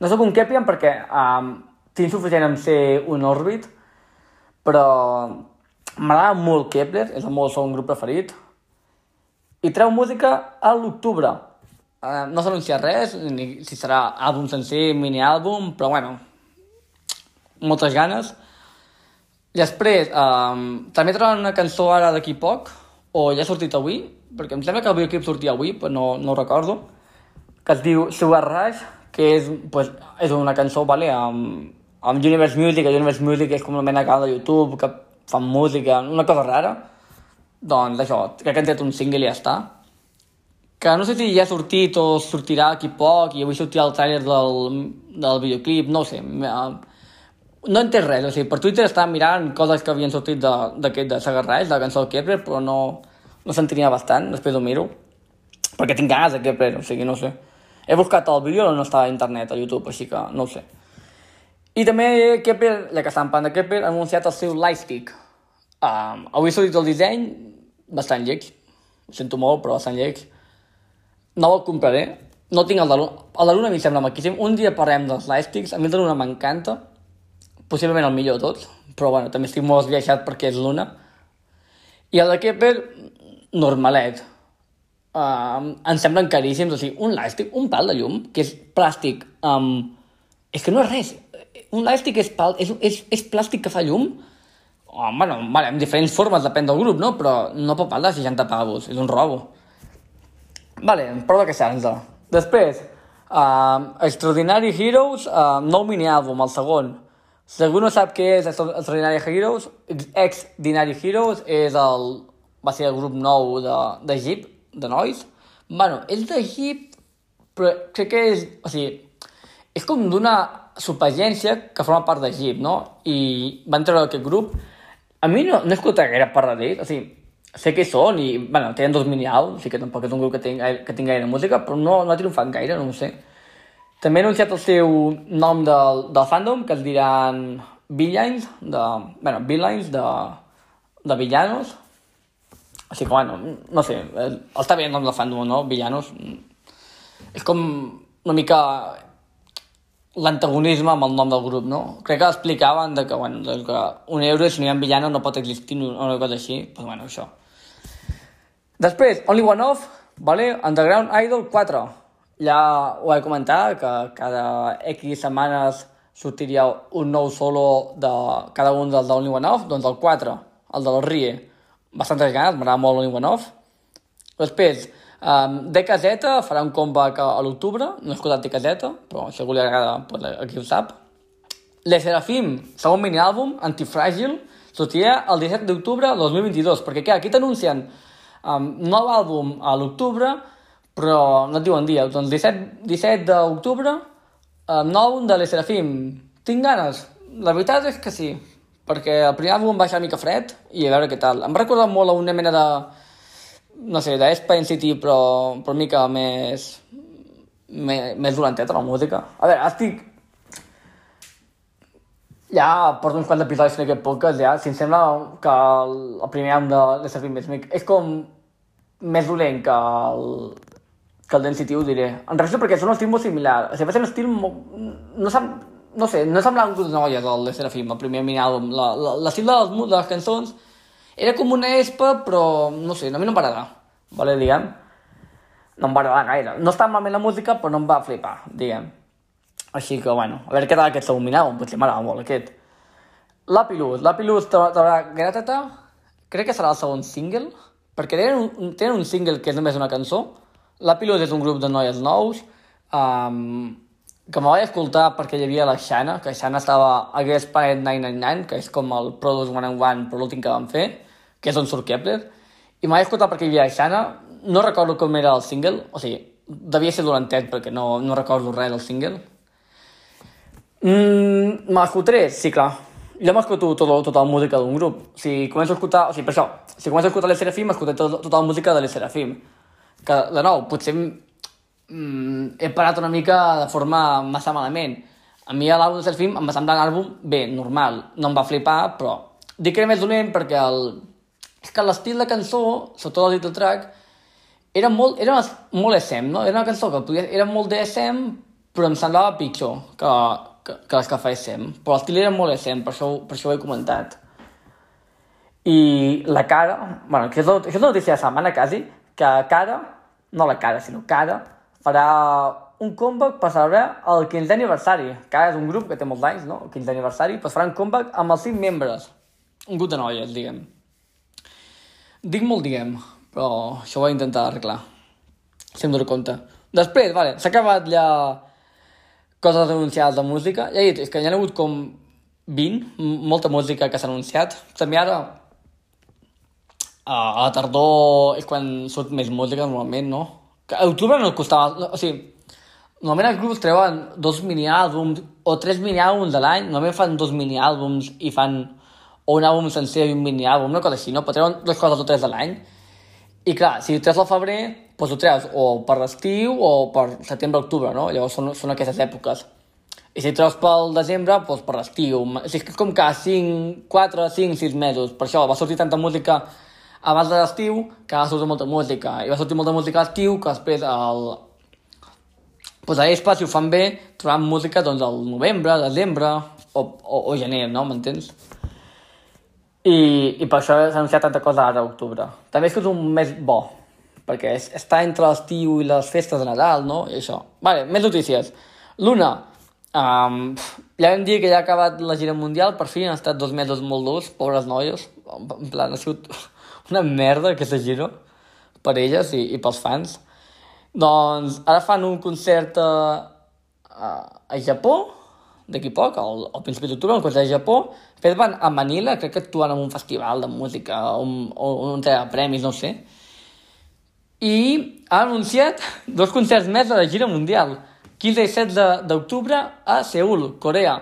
No sóc un Keplian perquè um, tinc suficient en ser un òrbit, però m'agrada molt Kepler, és el meu segon grup preferit. I treu música a l'octubre. Uh, no s'ha anunciat res, ni si serà àlbum sencer, mini-àlbum, però bueno, moltes ganes. I després, um, també trobaran una cançó ara d'aquí poc, o ja ha sortit avui, perquè em sembla que el videoclip sortia avui, però no, no ho recordo, que es diu Sugar Rush, que és, pues, és una cançó vale, amb, amb Universe Music, Universe Music és com una mena de YouTube, que fan música, una cosa rara. Doncs això, crec que han tret un single i ja està que no sé si ja ha sortit o sortirà aquí poc i avui sortirà el tràiler del, del videoclip, no ho sé. No entès res, o sigui, per Twitter estava mirant coses que havien sortit d'aquest de, de Sagarraix, de la cançó de Kepler, però no, no s'entenia bastant, després ho miro. Perquè tinc ganes de Kepler, o sigui, no sé. He buscat el vídeo, no estava a internet, a YouTube, així que no ho sé. I també Kepler, ja que estàvem parlant de Kepler, ha anunciat el seu Lightstick. Um, avui ha sortit el disseny, bastant lleig. Ho sento molt, però bastant lleig no el compraré. No tinc el de Luna. El de Luna a mi sembla maquíssim. Un dia parlem dels lightsticks. A mi el de Luna m'encanta. Possiblement el millor de tots. Però bueno, també estic molt esbiaixat perquè és Luna. I el de Kepler, normalet. Uh, em semblen caríssims. O sigui, un lightstick, un pal de llum, que és plàstic. Um, és que no és res. Un lightstick és, pal, és, és, és plàstic que fa llum. Oh, bueno, vale, en diferents formes, depèn del grup, no? Però no pot pagar de 60 pavos. És un robo. Vale, prova que senza. Després, uh, Extraordinary Heroes, uh, nou mini-àlbum, el segon. Si algú no sap què és Extraordinary Heroes, Ex-Dinary Heroes és el, va ser el grup nou de, de Jeep, de nois. Bueno, és de Jeep, però crec que és... O sigui, és com d'una subagència que forma part de Jeep, no? I van treure aquest grup. A mi no, no he escoltat gaire parlar d'ells, o sigui, sé què són i, bueno, tenen dos mini-àlbums, sí que tampoc és un grup que tingui, que tingui gaire música, però no, no ha triomfat gaire, no ho sé. També ha anunciat el seu nom del, del fandom, que es diran Villains, de, bueno, Villains de, de Villanos. Així que, bueno, no sé, està bé doncs, el fandom, no? Villanos. És com una mica l'antagonisme amb el nom del grup, no? Crec que explicaven de que, bueno, de que un euro si no hi ha villano no pot existir una cosa així. Doncs, pues, bueno, això. Després, Only One Off, vale? Underground Idol 4. Ja ho he comentat, que cada X setmanes sortiria un nou solo de cada un dels One Off, doncs el 4, el del Rie, bastantes ganes, m'agrada molt Only One Off. Després, um, DKZ farà un comeback a, l'octubre, no he escoltat DKZ, però si algú li agrada, pues, aquí ho sap. Le Serafim, segon mini-àlbum, Antifràgil, sortirà el 17 d'octubre del 2022, perquè clar, aquí t'anuncien um, nou àlbum a l'octubre, però no et diuen dia, doncs 17, 17 d'octubre el nou de l'Eserafim. Tinc ganes. La veritat és que sí, perquè el primer àlbum va ser una mica fred i a veure què tal. Em recorda molt a una mena de... no sé, d'Espain City, però, però una mica més... més, més dolenteta, la música. A veure, estic... Ja porto uns quants episodis en aquest podcast, ja. Si em sembla que el, el primer àlbum de l'Eserafim és, és com més dolent que el, que el Density ho diré. En realitat perquè són un estil molt similar. O sigui, va ser un estil molt... No, sem... no sé, no semblava un grup de noies el de Serafim, el primer mini-àlbum. L'estil de, les, de les cançons era com una espa, però no sé, a mi no em va agradar. Vale, diguem. No em va agradar gaire. No està malament la música, però no em va flipar, diguem. Així que, bueno, a veure què tal aquest segon mini-àlbum, potser m'agrada molt aquest. L'Apilus. L'Apilus traurà Gratata, crec que serà el segon single, perquè tenen un, tenen un single que és només una cançó, la Pilot és un grup de noies nous um, que me vaig escoltar perquè hi havia la Xana, que Xana estava a Guess Planet 999, que és com el Produce One and One, però l'últim que van fer, que és on surt Kepler, i me vaig escoltar perquè hi havia la Xana, no recordo com era el single, o sigui, devia ser dolentet perquè no, no recordo res del single. Mm, me l'escoltaré? Sí, clar. Jo m'escolto tota, tota la música d'un grup. Si començo a escoltar, o sigui, per això, si començo a escoltar l'Esserafim, m'escolto tota, tota la música de l'Esserafim que, de nou, potser mm, he parat una mica de forma massa malament. A mi l'àlbum de Serafim em va semblar un àlbum bé, normal, no em va flipar, però dic que era més dolent perquè el... és que l'estil de cançó, sobretot el title track, era molt, era molt SM, no? Era una cançó que podia, era molt d'SM, però em semblava pitjor que, que, que les que fa SM. Però l'estil era molt SM, per això, per això ho he comentat. I la cara, bueno, que és la, és la notícia de setmana, quasi, que Cara, no la Cara, sinó Cara, farà un comeback per celebrar el 15è aniversari. Cara és un grup que té molts anys, no? El 15è aniversari, doncs farà un comeback amb els 5 membres. Un grup de noies, diguem. Dic molt diguem, però això ho he intentat arreglar. Si em dono compte. Després, vale, s'ha acabat ja coses anunciades de música. Ja he dit, és que hi ha hagut com 20, molta música que s'ha anunciat. També ara a la tardor és quan surt més música normalment, no? Que a octubre no costava... O sigui, normalment els grups treuen dos mini-àlbums o tres mini-àlbums de l'any, normalment fan dos mini-àlbums i fan o un àlbum sencer i un mini-àlbum, una cosa així, no? Però treuen dues coses o tres de l'any. I clar, si treus al febrer, doncs ho treus o per l'estiu o per setembre-octubre, no? Llavors són, són aquestes èpoques. I si treus pel desembre, doncs per l'estiu. O sigui, és com cada 5, 4, 5, 6 mesos. Per això va sortir tanta música abans de l'estiu, que va sortir molta música, i va sortir molta música a l'estiu, que després el... Pues a ESPA, si ho fan bé, trobaran música doncs al novembre, desembre o, o, o gener, no? M'entens? I, I per això s'ha anunciat tanta cosa ara a octubre. També és que és un mes bo, perquè és, està entre l'estiu i les festes de Nadal, no? I això. Vale, més notícies. Luna, um, ja vam dir que ja ha acabat la gira mundial, per fi han estat dos mesos molt durs, pobres noies, en plan, ha sigut una merda aquesta giro per elles i, i pels fans. Doncs ara fan un concert a, a, a Japó, d'aquí poc, al, al principi d'octubre, un concert a Japó. Després van a Manila, crec que actuen en un festival de música o un, o un de premis, no sé. I ha anunciat dos concerts més de la gira mundial. 15 i 16 d'octubre a Seul, Corea.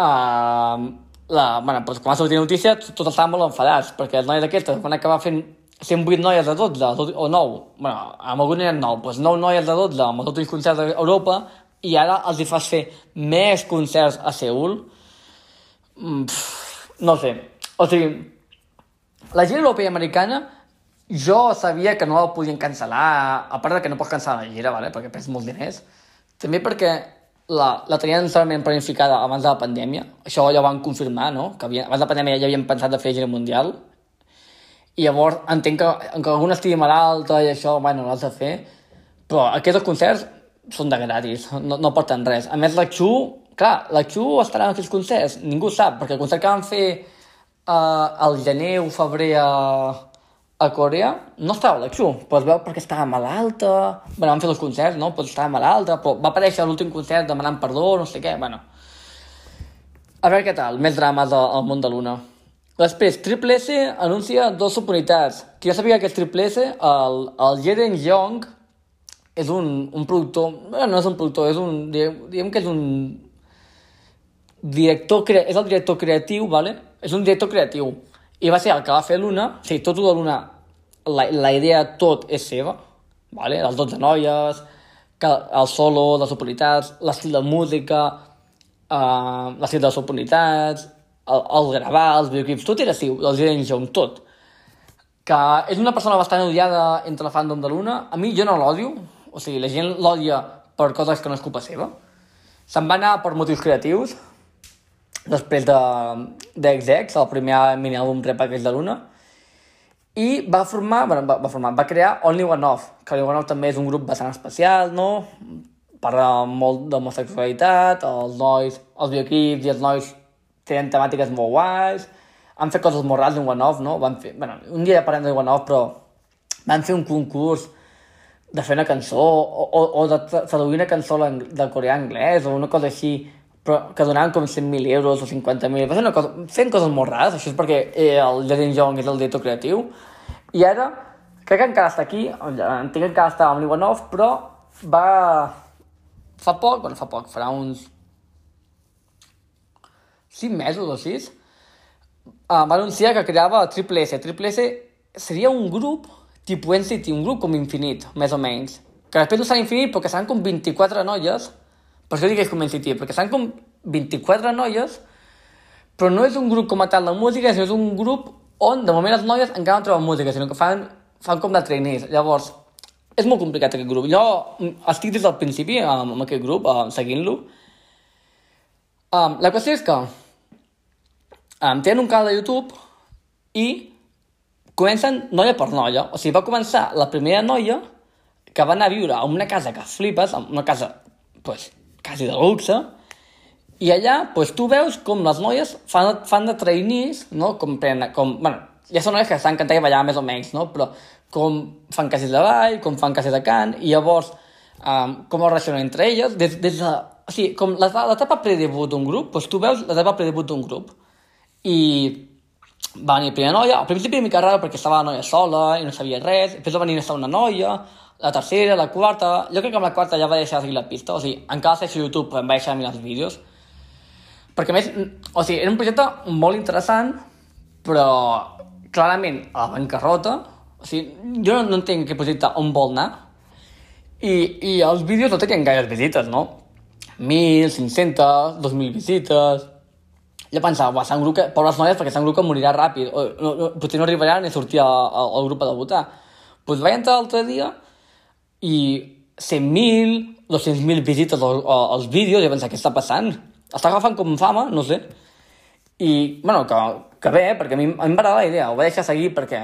Uh, la, bueno, doncs quan va sortir la notícia, tots estaven molt enfadats, perquè les noies aquestes van acabar fent 108 noies de 12, o 9, bueno, amb algun eren 9, doncs 9 noies de 12 amb els últims concerts a Europa, i ara els hi fas fer més concerts a Seul. Mm, pff, no sé, o sigui, la gira europea i americana jo sabia que no la podien cancel·lar, a part de que no pots cancel·lar la gira, vale? perquè perds molts diners, també perquè la, la tenien solament planificada abans de la pandèmia, això ja ho van confirmar, no? que havia, abans de la pandèmia ja havien pensat de fer gira mundial, i llavors entenc que, que algun estigui malalta i això, bueno, l'has de fer, però aquests concerts són de gratis, no, no porten res. A més, la Xu, clar, la Xu estarà en aquells concerts, ningú sap, perquè el concert que van fer uh, al gener o febrer a, a Corea no estava la Xu, però es veu perquè estava malalta, bueno, van fer dos concerts, no? Però estava malalta, però va aparèixer l'últim concert demanant perdó, no sé què, bueno. A veure què tal, més drames al món de l'una. Després, Triple S anuncia dos subunitats. Que jo sabia que és Triple S, el, el Jeren Young, és un, un productor, no és un productor, és un, diguem, que és un director, és el director creatiu, vale? és un director creatiu, i va ser el que va fer l'Una, o sigui, tot de l'Una, la, la idea tot és seva, vale? les 12 noies, que el solo, les oportunitats, l'estil de música, uh, l'estil de les oportunitats, el, el gravar, els videoclips, tot era seu, el Jalen Young, tot. Que és una persona bastant odiada entre la fandom de l'Una. A mi jo no l'odio, o sigui, la gent l'odia per coses que no és culpa seva. Se'n va anar per motius creatius, després de, de el primer mini-àlbum repackage de Luna, i va formar, bueno, va, va formar, va crear Only One Off, que Only One Off també és un grup bastant especial, no? Parla molt d'homosexualitat, els nois, els bioquips i els nois tenen temàtiques molt guais, han fet coses molt rares d'un One Off, no? Van fer, bueno, un dia ja parlem de One Off, però van fer un concurs de fer una cançó o, o, o de traduir una cançó del coreà anglès o una cosa així però que donaven com 100.000 euros o 50.000 va ser una cosa, fent coses molt rares això és perquè eh, el Jaden Jong és el director creatiu i ara crec que encara està aquí entenc que encara està amb l'Ivanov però va fa poc, bueno fa poc, farà uns 5 mesos o 6 uh, va anunciar que creava Triple S Triple S seria un grup tipus NCT, un grup com infinit, més o menys. Que després no serà infinit perquè seran com 24 noies, per això dic que és com NCT, perquè seran com 24 noies, però no és un grup com a tal de música, sinó és un grup on de moment les noies encara no troben música, sinó que fan, fan com de trainees. Llavors, és molt complicat aquest grup. Jo estic des del principi amb, amb aquest grup, uh, seguint-lo. Um, la qüestió és que um, tenen un canal de YouTube i comencen noia per noia. O sigui, va començar la primera noia que va anar a viure a una casa que flipes, una casa, pues, quasi de luxe, i allà, pues, tu veus com les noies fan, fan de trainees, no? Com, prenen, com, bueno, ja són noies que estan cantant i ballar més o menys, no? Però com fan cases de ball, com fan cases de cant, i llavors um, com es relacionen entre elles, des, des de, o sigui, com l'etapa predebut d'un grup, doncs tu veus l'etapa predebut d'un grup. I va venir la primera noia, al principi una mica rara perquè estava la noia sola i no sabia res, després va venir una noia, la tercera, la quarta, jo crec que amb la quarta ja va deixar de seguir la pista, o sigui, encara segueixo YouTube però em va deixar de mirar els vídeos, perquè més, o sigui, era un projecte molt interessant, però clarament a la bancarrota, o sigui, jo no, no entenc aquest projecte on vol anar, i, i els vídeos no tenien gaires visites, no? 1.500, 2.000 visites, jo pensava, va, grup que, pobres noies, perquè grup que morirà ràpid, o, no, no, potser no arribarà ni sortir al, grup a debutar. Doncs pues vaig entrar l'altre dia i 100.000, 200.000 visites als, als vídeos, i pensar, què està passant? Està agafant com fama, no sé. I, bueno, que, que bé, perquè a mi, a mi agradar la idea, ho vaig deixar seguir perquè,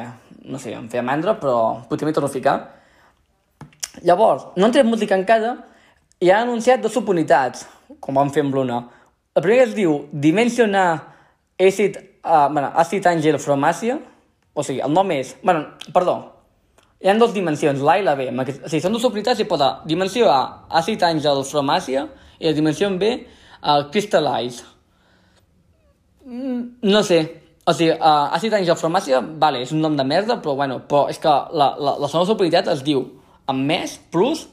no sé, em feia mandra, però potser m'hi torno a ficar. Llavors, no han tret música encara i han anunciat dues subunitats, com van fer amb l'una el primer es diu Dimensionar Acid, uh, bueno, Acid Angel from Asia. O sigui, el nom és... bueno, perdó. Hi ha dues dimensions, l'A i la B. O sigui, són dues unitats i posa dimensió A, Acid Angel from Asia, i la dimensió B, uh, Crystallize. Mm, no sé. O sigui, uh, Acid Angel from Asia, vale, és un nom de merda, però bueno, però és que la, la, la segona subunitat es diu amb més plus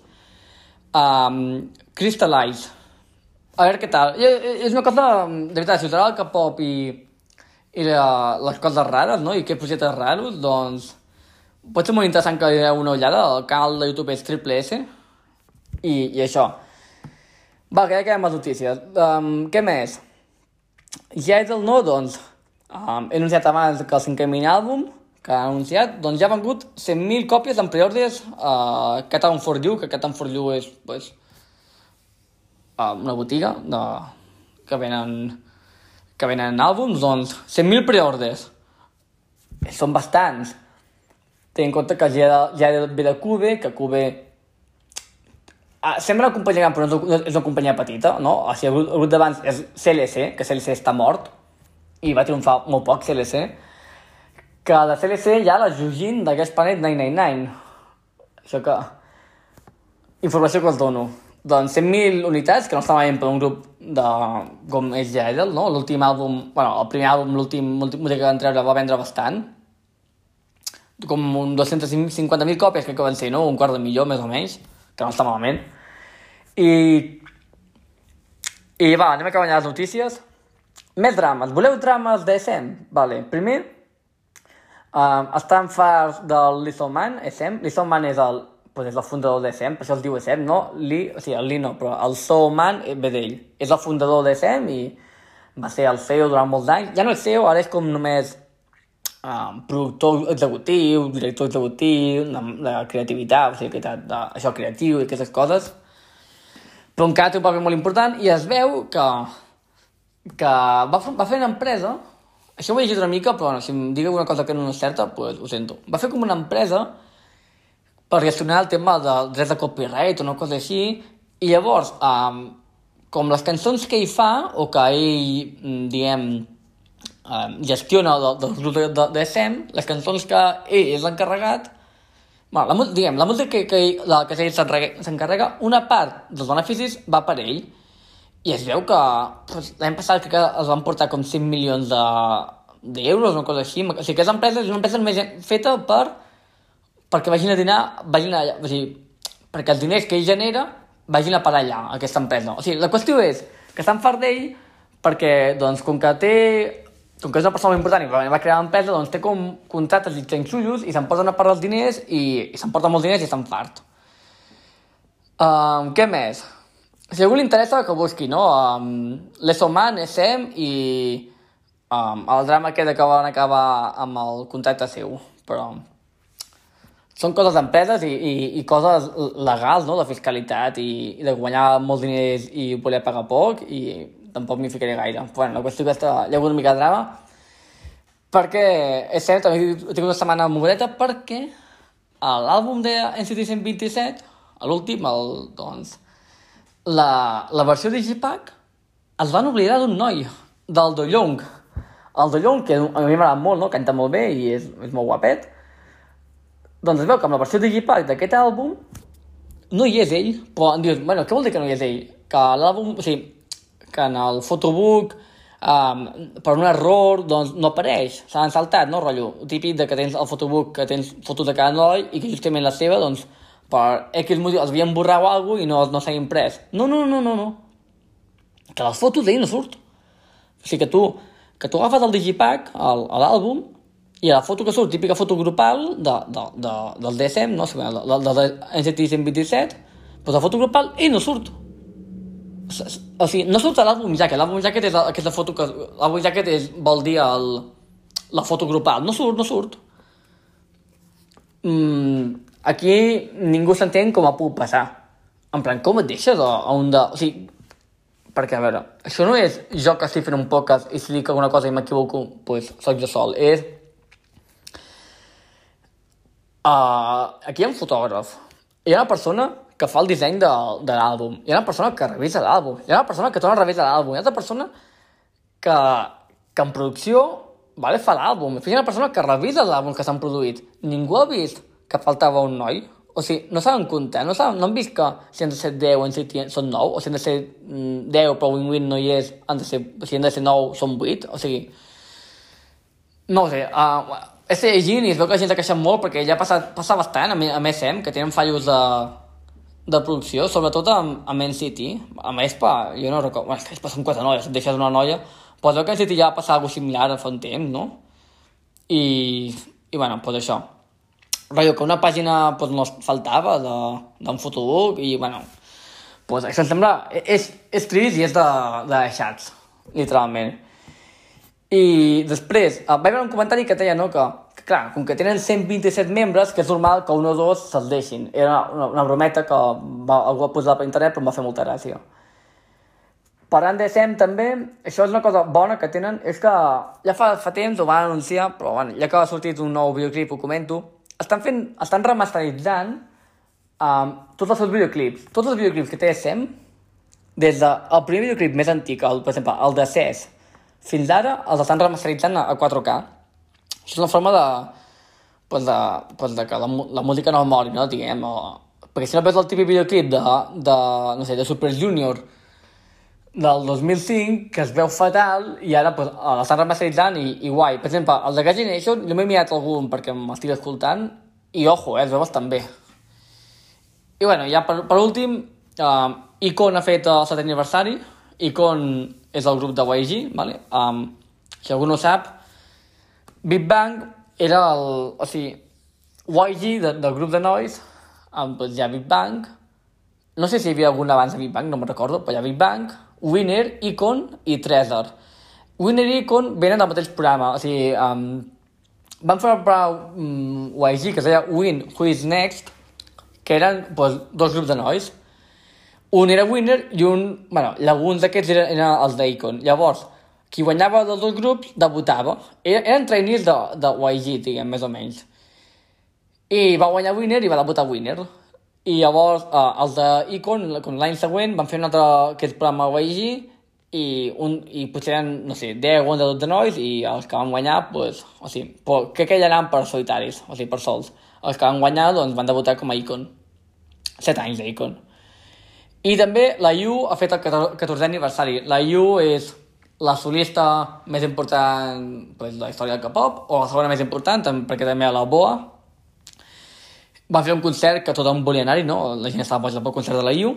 um, Crystallize a veure què tal. És una cosa, de veritat, si us agrada el K-pop i, i la, les coses rares, no? I que projectes raros, doncs... Pot ser molt interessant que li doneu una ullada. El canal de YouTube és Triple S. I, i això. Va, que ja quedem les notícies. Um, què més? Ja és el no, doncs, Um, he anunciat abans que el cinquè mini àlbum, que ha anunciat, doncs ja ha vengut 100.000 còpies en preordres a uh, Cat for You, que Cat for You és pues, uh, una botiga de, que venen que venen àlbums, doncs 100.000 preordres. Són bastants. Tenint en compte que ja, ja ve de Cube, que Cube Ah, sembla una companyia gran, però no és una companyia petita, no? O sigui, el grup d'abans és CLC, que CLC està mort, i va triomfar molt poc CLC, que de CLC ha la Jujin d'aquest Planet 999. Això que... Informació que us dono. Doncs 100.000 unitats, que no està malament per un grup de, com és Jaedel, no? L'últim àlbum, bueno, el primer àlbum, l'últim música que van treure va vendre bastant. Com un 250.000 còpies, crec que van ser, no? Un quart de milió, més o menys, que no està malament. I... I va, anem acabant les notícies. Més drames. Voleu drames de SM? Vale. Primer, uh, estan farts del Lizoman, SM. Lizoman és el, pues és el fundador de SEM, per això es diu SEM, no? Li, o sigui, el Li no, però el Souman ve d'ell. És el fundador de SEM i va ser el CEO durant molts anys. Ja no és CEO, ara és com només um, productor executiu, director executiu, de, de creativitat, o sigui, que de, això creatiu i aquestes coses. Però encara té un paper molt important i es veu que, que va, va fer una empresa, això ho he llegit una mica, però bueno, si em digueu una cosa que no és certa, pues, ho sento. Va fer com una empresa per gestionar el tema del drets de copyright o una cosa així, i llavors, um, com les cançons que ell fa, o que ell, mm, diguem, um, gestiona del, del grup de, de, de SEM, les cançons que ell és l'encarregat, bueno, la, diguem, la música que, que, la, que ell s'encarrega, una part dels beneficis va per ell, i es veu que pues, l'any passat que es van portar com 5 milions de, una cosa així, o sigui, aquesta empresa és una empresa més feta per perquè vagin a dinar, vagin allà, o sigui, perquè els diners que ell genera vagin a parar allà, a aquesta empresa. O sigui, la qüestió és que estan fart d'ell perquè, doncs, com que té com que és una persona molt important i va crear l'empresa, doncs té com contractes i xenxullos i se'n posen a parlar els diners i, i se'n porten molts diners i estan fart. Um, què més? Si algú li interessa, que busqui, no? Um, L'Esoman, SM i um, el drama que van acabar amb el contracte seu. Però són coses d'empreses i, i, i coses legals, no?, de fiscalitat i, i de guanyar molts diners i voler pagar poc i tampoc m'hi ficaré gaire. Bueno, la qüestió aquesta hi ha hagut una mica de drama perquè, és cert, també he tingut una setmana moguda perquè l'àlbum de NCT 127, l'últim, el, doncs, la, la versió Digipack es van oblidar d'un noi, del Do Young. El Do Young, que a mi m'agrada molt, no? canta molt bé i és, és molt guapet, doncs es veu que amb la versió digipack d'aquest àlbum no hi és ell, però em dius, bueno, què vol dir que no hi és ell? Que l'àlbum, o sigui, que en el fotobook, um, per un error, doncs no apareix, s'han saltat, no, rotllo? Típic de que tens el fotobook, que tens fotos de cada noi i que justament la seva, doncs, per X motiu els havien borrat o alguna i no, no s'ha imprès. No, no, no, no, no. Que les fotos d'ell no surt. O sigui que tu, que tu agafes el digipack, l'àlbum, i la foto que surt, típica foto grupal de, de, de, del DSM, no? de, de, de NCT 127, doncs la foto grupal i no surt. O sigui, no surt a l'àlbum jacket, l'àlbum jacket és aquesta foto que... L'àlbum jacket és, vol dir el, la foto grupal, no surt, no surt. Mm, aquí ningú s'entén com ha pogut passar. En plan, com et deixes a, a un de... O sigui, perquè, a veure, això no és jo que estic fent un podcast i si dic alguna cosa i m'equivoco, doncs pues, soc jo sol. És Uh, aquí hi ha un fotògraf. Hi ha una persona que fa el disseny de, de l'àlbum. Hi ha una persona que revisa l'àlbum. Hi ha una persona que torna a revisar l'àlbum. Hi ha una persona que, que en producció vale, fa l'àlbum. Hi ha una persona que revisa l'àlbum que s'han produït. Ningú ha vist que faltava un noi. O sigui, no s'han comptat, no, no han vist que si han de ser 10 en si són 9, o si han de ser 10 mm, però Win-Win no hi és, han de ser, si han de ser 9 són 8, o sigui... No sé, uh, estic llegint i es veu que la gent s'ha queixat molt perquè ja passa, passa bastant amb, amb SM, que tenen fallos de, de producció, sobretot amb, amb City. Amb Espa, jo no recordo... Bueno, Espa són quatre noies, et deixes una noia, però veu que City ja va passar alguna similar fa un temps, no? I, i bueno, doncs això. Rollo, que una pàgina pues, no faltava d'un fotobook i, bueno, pues, això em sembla... És, és trist i és de, de deixats, literalment. I després, eh, vaig veure un comentari que deia, no?, que, que clar, com que tenen 127 membres, que és normal que un o dos se'ls deixin. Era una, una brometa que va, algú va posar per internet, però em va fer molta gràcia. Parlant de SEM també, això és una cosa bona que tenen, és que ja fa, fa temps ho van anunciar, però bueno, ja que ha sortit un nou videoclip ho comento, estan fent, estan remasteritzant um, tots els seus videoclips. Tots els videoclips que té SEM, des del primer videoclip més antic, el, per exemple, el de CES, fins ara els estan remasteritzant a 4K. És una forma de, pues de, pues de que la, la música no mori, no, diguem, o, perquè si no veus el típic videoclip de, de, no sé, de Super Junior, del 2005 que es veu fatal i ara pues, l'estan remasteritzant i, i guai. Per exemple, el de Gas Generation jo m'he mirat algun perquè m'estic escoltant i ojo, eh, es veu bastant bé. I bueno, ja per, per últim, uh, Icon ha fet el 7 aniversari. Icon és el grup de YG, vale? um, si algú no sap, Big Bang era el... O sigui, YG de, del grup de nois, pues, hi ha Big Bang, no sé si hi havia algun abans de Big Bang, no me'n recordo, però hi ha Big Bang, Winner, Icon i Treasure. Winner i Icon venen del mateix programa, o sigui, um, van fer un programa um, YG que es deia Win, Who is Next, que eren pues, dos grups de nois. Un era Winner i un... bueno, alguns d'aquests eren, eren els d'Icon. Llavors, qui guanyava dels dos grups debutava. Eren, trainees de, de YG, diguem, més o menys. I va guanyar Winner i va debutar Winner. I llavors eh, els d'Icon, l'any següent, van fer un altre aquest programa YG i, un, i potser eren, no sé, 10 o 12 nois i els que van guanyar, pues, o sigui, però, crec que ja anaven per solitaris, o sigui, per sols. Els que van guanyar, doncs, van debutar com a Icon. 7 anys d'Icon. I també la Yu ha fet el 14è aniversari. La Yu és la solista més important pues, de la història del K-pop, o la segona més important, perquè també a la BOA, va fer un concert que tothom volia anar-hi, no? La gent estava boja pel concert de la IU,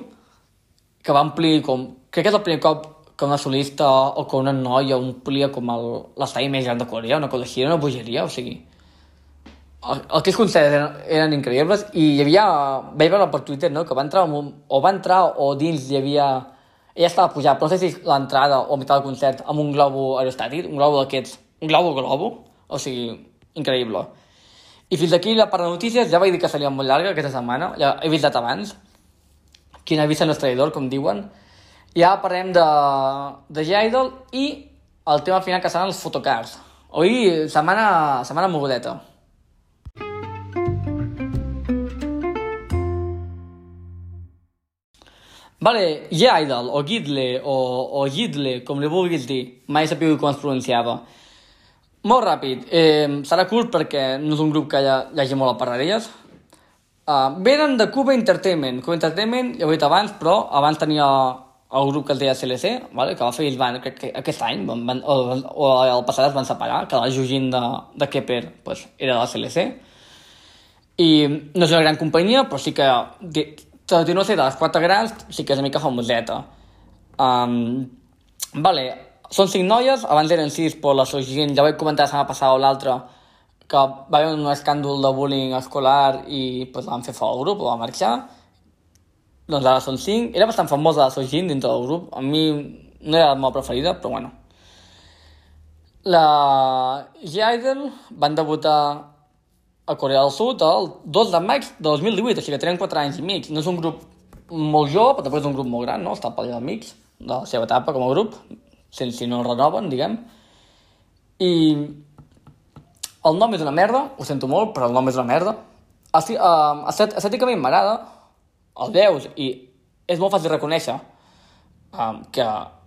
que va omplir com... Crec que és el primer cop que una solista o que una noia omplia com l'estadi més gran de Corea, una cosa així, era una bogeria, o sigui... El, aquells concerts eren, eren increïbles i hi havia... Vaig veure per Twitter, no?, que va entrar un, o va entrar o dins hi havia... Ella estava pujant, però no sé si l'entrada o mitjà del concert amb un globo aerostàtic, un globo d'aquests... Un globo globo, o sigui, increïble. I fins aquí la part de notícies, ja vaig dir que seria molt llarga aquesta setmana, ja he avisat abans, quina vista no és traïdor, com diuen. Ja parlem de, de G-Idol i el tema final que seran els fotocars. Avui, setmana, setmana mogudeta. Vale, G-Idol, o Gidle, o, o Gidle, com li vulguis dir, mai sabia com es pronunciava. Molt ràpid. Eh, serà curt perquè no és un grup que hi, ha, hi hagi molt a parlar d'elles. Uh, venen de Cuba Entertainment. Cuba Entertainment, ja ho he dit abans, però abans tenia el grup que es deia CLC, vale? que va fer ells van, crec que aquest any, van, van, o, o el passat es van separar, que la Jujin de, de Kepper pues, era de la CLC. I no és una gran companyia, però sí que, tot i no ser de les quatre grans, sí que és una mica famoseta. Um, vale, són cinc noies, abans eren sis, però la Sojin, ja vaig comentar la setmana passada o l'altra, que va haver un escàndol de bullying escolar i pues, van fer fora del grup, va marxar. Doncs ara són cinc. Era bastant famosa la Sojin dintre del grup. A mi no era la meva preferida, però bueno. La G-Idol van debutar a Corea del Sud el 2 de maig de 2018, així que tenen 4 anys i mig. No és un grup molt jove, però també és un grup molt gran, no? Està per allà mig de la seva etapa com a grup sense si no el renoven, diguem. I el nom és una merda, ho sento molt, però el nom és una merda. Esti, uh, estèticament m'agrada, el veus i és molt fàcil reconèixer um, que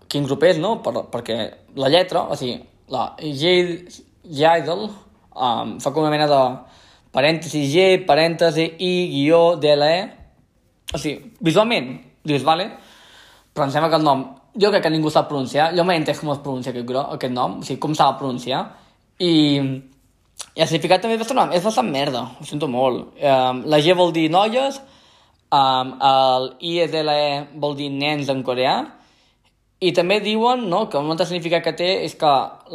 quin grup és, no? Per, perquè la lletra, o sigui, la J-Idol um, fa com una mena de parèntesi G, parèntesi I, guió, DLE. O sigui, visualment, dius, vale, però em sembla que el nom jo crec que ningú sap pronunciar, jo m'he entès com es pronuncia aquest, aquest nom, o sigui, com s'ha de pronunciar, i, i el significat també és bastant, és bastant merda, ho sento molt. Um, la G vol dir noies, um, el ISLE vol dir nens en coreà, i també diuen no, que un altre significat que té és que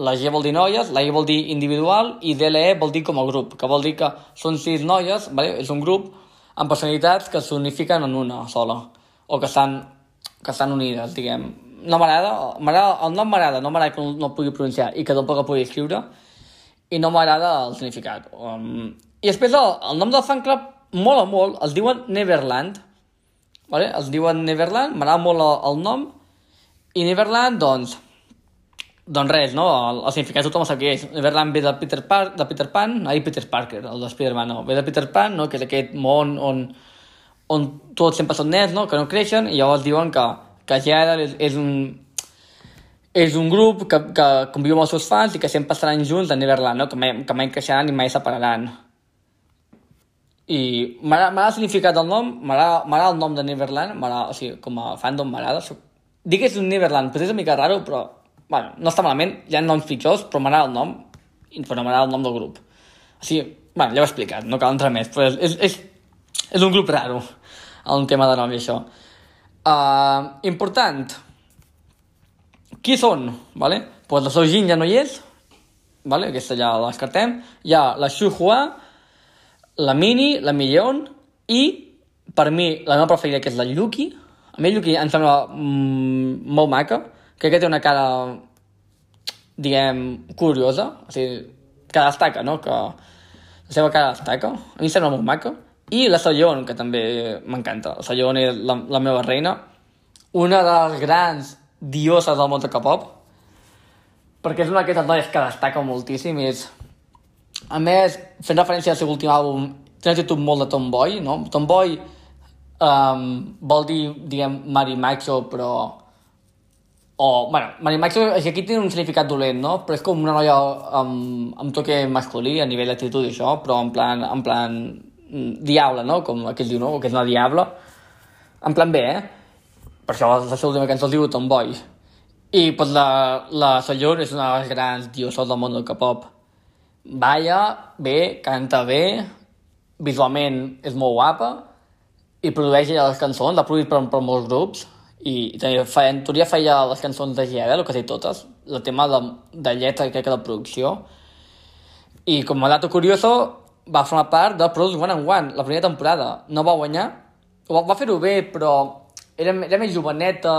la G vol dir noies, la I vol dir individual i DLE vol dir com a grup, que vol dir que són sis noies, vale? és un grup amb personalitats que s'unifiquen en una sola, o que estan, que estan unides, diguem, no m'agrada, el nom m'agrada, no m'agrada que no, no pugui pronunciar i que tampoc el pugui escriure, i no m'agrada el significat. Um, I després el, el nom del fan club mola molt, els diuen Neverland, vale? els diuen Neverland, m'agrada molt el, el nom, i Neverland, doncs, doncs res, no? El, el significat tothom sap què és. Neverland ve de Peter, Par de Peter Pan, ai, Peter Parker, el de Spider-Man, no. Ve de Peter Pan, no? que és aquest món on, on tots sempre són nens, no? que no creixen, i llavors diuen que, que Gerald és, és un és un grup que, que conviu amb els seus fans i que sempre estaran junts a Neverland, no? que, mai, que mai creixeran i mai separaran. I m'agrada el significat del nom, m'agrada el nom de Neverland, o sigui, com a fandom m'agrada. Dic és un Neverland, potser és una mica raro, però bueno, no està malament, hi ha noms pitjors, però m'agrada el nom, no m'agrada el nom del grup. O sigui, bueno, ja ho he explicat, no cal entrar més, però és, és, és, és un grup raro, el tema de nom i això. Uh, important. Qui són? Vale? Pues la Sojin ja no hi és, vale? aquesta ja la descartem. Hi ha la Xuhua, la Mini, la Million i, per mi, la meva preferida, que és la Yuki. A mi Yuki em sembla mm, molt maca. Crec que té una cara, diguem, curiosa. O sigui, que destaca, no? Que la seva cara destaca. A mi em sembla molt maca. I la Sayon, que també m'encanta. La Sayon és la, la meva reina. Una de les grans dioses del món de K-pop. Perquè és una d'aquestes noies que destaca moltíssim i és... A més, fent referència al seu últim àlbum, una actitud molt de tomboy, no? Tomboy um, vol dir, diguem, Mari Macho, però... O, bueno, Mari Macho, aquí té un significat dolent, no? Però és com una noia amb, amb toque masculí a nivell d'actitud i això, però en plan, en plan diable, no? Com aquell diu, no? Que és una diable. En plan bé, eh? Per això la seva última cançó es diu Tomboy. I pues, la, la Sallur és una de les grans dioses del món del K-pop. Balla bé, canta bé, visualment és molt guapa i produeix ja les cançons, l'ha produït per, per molts grups i també feia, en teoria feia les cançons de GL, el que sé totes, el tema de, de lletra crec que de producció. I com a dato curioso, va formar part de Produce One and One, la primera temporada. No va guanyar, va, va fer-ho bé, però era, era més joveneta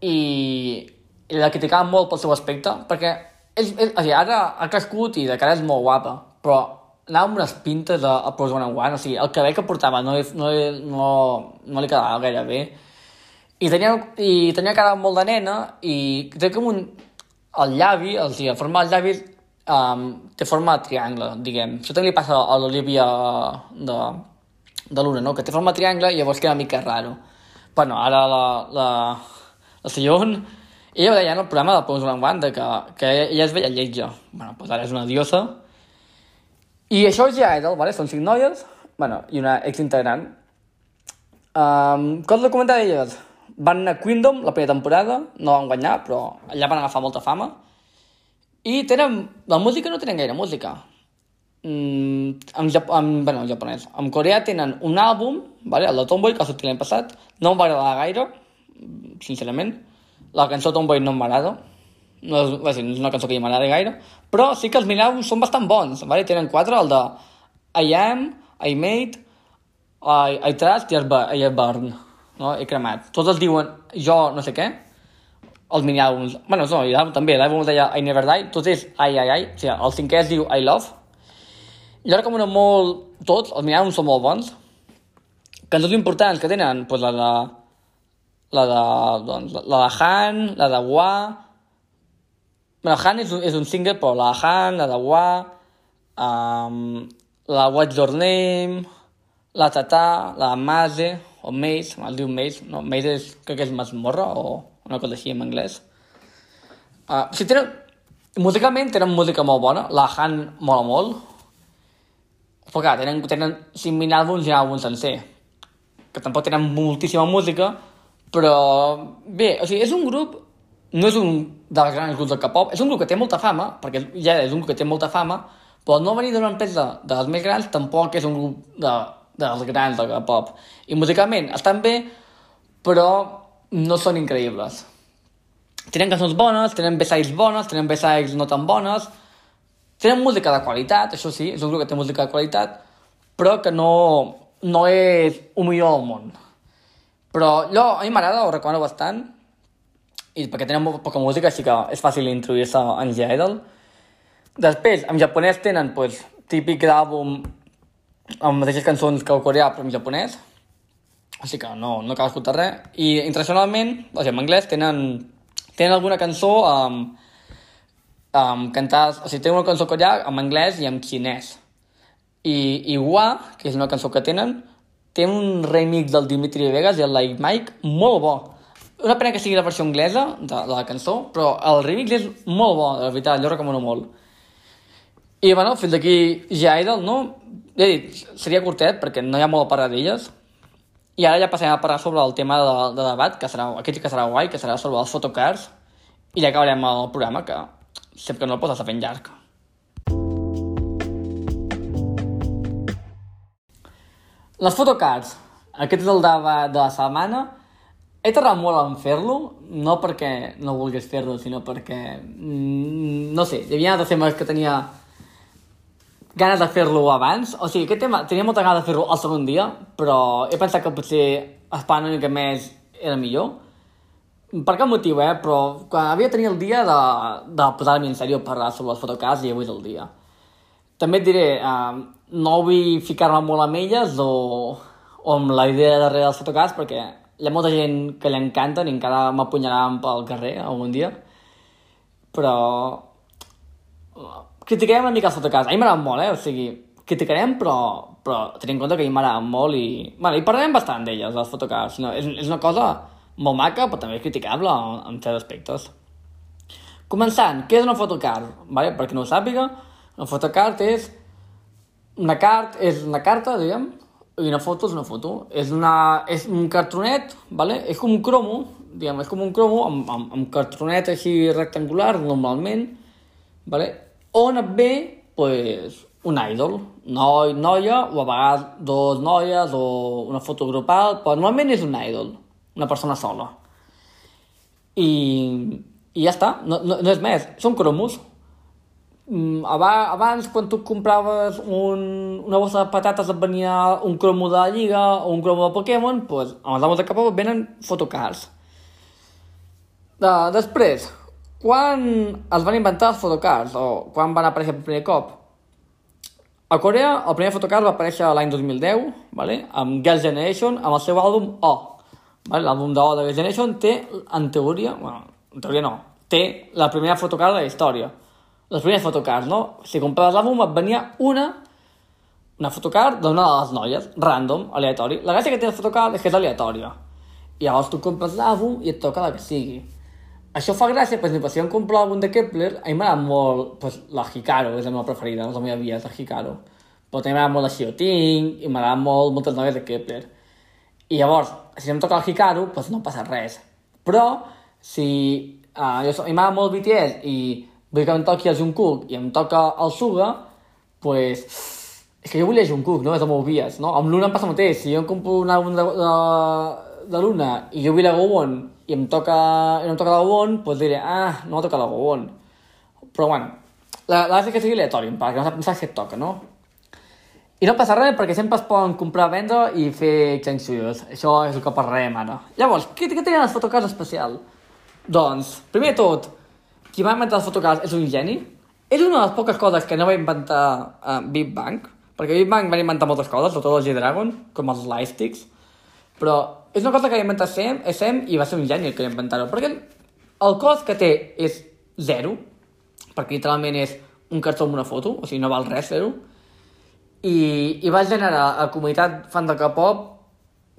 i, i la criticava molt pel seu aspecte, perquè és, és, o sigui, ara ha crescut i de cara és molt guapa, però anava amb unes pintes a, a Produce One and One, o sigui, el cabell que portava no, no, no, no li quedava gaire bé. I tenia, I tenia cara molt de nena i té com un... El llavi, o sigui, la forma del llavi um, té forma de triangle, diguem. Això també li passa a l'Olivia de, de Luna, no? que té forma de triangle i llavors queda una mica raro. Bueno, ara la, la, la Sillon, ella ho deia en el programa de Pons One que, que ella es veia lletja. bueno, doncs ara és una diosa. I això és ja Idol, vale? són cinc noies, bueno, i una exintegrant. Um, com de comentar d'elles? Van anar a Queendom la primera temporada, no van guanyar, però allà van agafar molta fama. I tenen... La música no tenen gaire música. Mm, en, en, bueno, en japonès. En Corea tenen un àlbum, vale? el de Tomboy, que ha sortit l'any passat. No em va agradar gaire, sincerament. La cançó Tomboy no m'agrada. No és, no és una cançó que m'agrada gaire. Però sí que els mini són bastant bons. Vale? Tenen quatre, el de I Am, I Made, I, I Trust i I Burn. No? He cremat. Tots els diuen jo no sé què, els mini-àlbums, bueno, no, i l'àlbum també, l'àlbum deia I Never Die, tot és ai, ai, ai, o sigui, el cinquè es diu I Love, i ara com una molt, tots, els mini-àlbums són molt bons, cançons importants que tenen, doncs la de, la de, doncs, la de Han, la de Wa, bueno, Han és un, és un single, però la Han, la de Wa, um, la What's Your Name, la Tata, la Maze, o Maze, es diu Maze, no, Maze és, crec que és Masmorra, o una cosa així en anglès. Uh, si tenen, musicalment tenen música molt bona, la Han mola molt, però clar, tenen, tenen 5.000 àlbums i àlbums sencer, que tampoc tenen moltíssima música, però bé, o sigui, és un grup, no és un dels grans grups del K-pop, és un grup que té molta fama, perquè ja és un grup que té molta fama, però no venir d'una empresa de les més grans tampoc és un grup de, dels grans del K-pop. I musicalment estan bé, però no són increïbles. Tenen cançons bones, tenen B-sides bones, tenen B-sides no tan bones, tenen música de qualitat, això sí, és un grup que té música de qualitat, però que no, no és un millor món. Però jo, a mi m'agrada, ho recomano bastant. I perquè tenen molt poca música, així que és fàcil introduir-se en G-Idol. Després, en japonès tenen, pues, típic àlbum amb mateixes cançons que el coreà, però en japonès. Així que no, no cal escoltar res. I internacionalment, o sigui, en anglès, tenen, tenen alguna cançó amb, amb cantades... O sigui, tenen una cançó coreà en anglès i en xinès. I, i Wa, que és una cançó que tenen, té un remix del Dimitri Vegas i el Like Mike molt bo. Una pena que sigui la versió anglesa de, de la cançó, però el remix és molt bo, de veritat, jo recomano molt. I, bueno, fins aquí ja Idol, no? Ja he dit, seria curtet, perquè no hi ha molt a parlar d'elles. I ara ja passarem a parlar sobre el tema de, de debat, que serà, aquest que serà guai, que serà sobre els photocars, i ja acabarem el programa, que sempre que no el poses a fent llarg. Les photocars, aquest és el debat de la setmana, he tardat molt en fer-lo, no perquè no volgués fer-lo, sinó perquè, mm, no sé, hi havia altres temes que tenia ganes de fer-lo abans. O sigui, aquest tema tenia molta ganes de fer-lo el segon dia, però he pensat que potser esperar una mica més era millor. Per cap motiu, eh? Però quan havia de tenir el dia de, de posar-me en sèrio a parlar sobre les fotocars i avui és el dia. També et diré, eh, no vull ficar-me molt amb elles o, o amb la idea darrere dels fotocars perquè hi ha molta gent que li encanten i encara m'apunyaran pel carrer algun dia. Però... Criticarem una mica els fotocars. A mi m'agraden molt, eh? O sigui, criticarem, però, però tenim en compte que a mi m'agraden molt i... Bueno, i parlarem bastant d'elles, les fotocars. No, és, és una cosa molt maca, però també criticable en, en certs aspectes. Començant, què és una photocard? Vale? Per qui no ho sàpiga, una photocard és una cart, és una carta, diguem, i una foto és una foto. És, una, és un cartronet, vale? és com un cromo, diguem, és com un cromo amb, amb, amb cartronet així rectangular, normalment, vale? on et ve pues, un idol, noi, noia, o a vegades dos noies, o una foto grupal, però normalment és un idol, una persona sola. I, i ja està, no, no, no és més, són cromos. Mm, abans, quan tu compraves un, una bossa de patates et venia un cromo de la Lliga o un cromo de Pokémon, doncs amb els amos de capa venen fotocars. Uh, després, quan es van inventar els fotocars o quan van aparèixer per primer cop? A Corea, el primer fotocar va aparèixer l'any 2010, vale? amb Girls' Generation, amb el seu àlbum O. Vale? L'àlbum d'O de Girls' Generation té, en teoria, bueno, en teoria no, té la primera fotocar de la història. Les primeres fotocars, no? Si compraves l'àlbum et venia una una fotocar d'una de les noies, random, aleatori. La gràcia que té la fotocar és que és aleatòria. I llavors tu compres l'àlbum i et toca la que sigui. Això fa gràcia, per exemple, si vam comprar l'àlbum de Kepler, a mi m'agrada molt pues, la Hikaru, és la meva preferida, no és la meva via, és la Hikaru. Però també m'agrada molt la Xioting, i m'agrada molt moltes noies de Kepler. I llavors, si em toca la Hikaru, pues no passa res. Però, si uh, jo, a mi m'agrada molt BTS i vull que em toqui el Jungkook i em toca el Suga, pues, és que jo volia Jungkook, no? És el meu vies, no? Amb Luna em passa el mateix. Si jo em compro un àlbum de, de, de Luna i jo vull la Gowon i em toca, i no em toca la Gowon, doncs diré, ah, no em toca la Gowon. Però bueno, la, la és que sigui aleatori, perquè no saps què et toca, no? I no passa res perquè sempre es poden comprar, vendre i fer extensions. Això és el que parlarem ara. Llavors, què, què tenen les fotocars especial? Doncs, primer tot, qui va inventar les fotocars és un geni. És una de les poques coses que no va inventar uh, Big Bang, perquè Big Bang va inventar moltes coses, sobretot el G-Dragon, com els lightsticks, però és una cosa que va inventar Sam, Sam i va ser un geni el que va inventar-ho, perquè el cost que té és zero, perquè literalment és un cartó amb una foto, o sigui, no val res fer-ho, i, i va generar a la comunitat fan de K-pop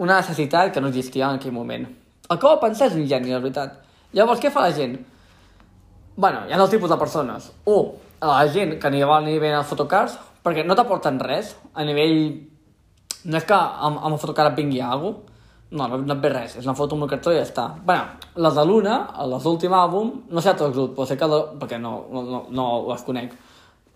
una necessitat que no existia en aquell moment. El que va pensar és un geni, la veritat. Llavors, què fa la gent? Bueno, hi ha dos tipus de persones. Un, la gent que ni vol ni bé als fotocars, perquè no t'aporten res, a nivell... No és que amb, amb el fotocar et vingui alguna no, no, no et ve res, és una foto amb un cartó i ja està. bueno, les de l'una, les d'últim àlbum, no sé tots grups, però sé que... De, perquè no, no, no, les conec.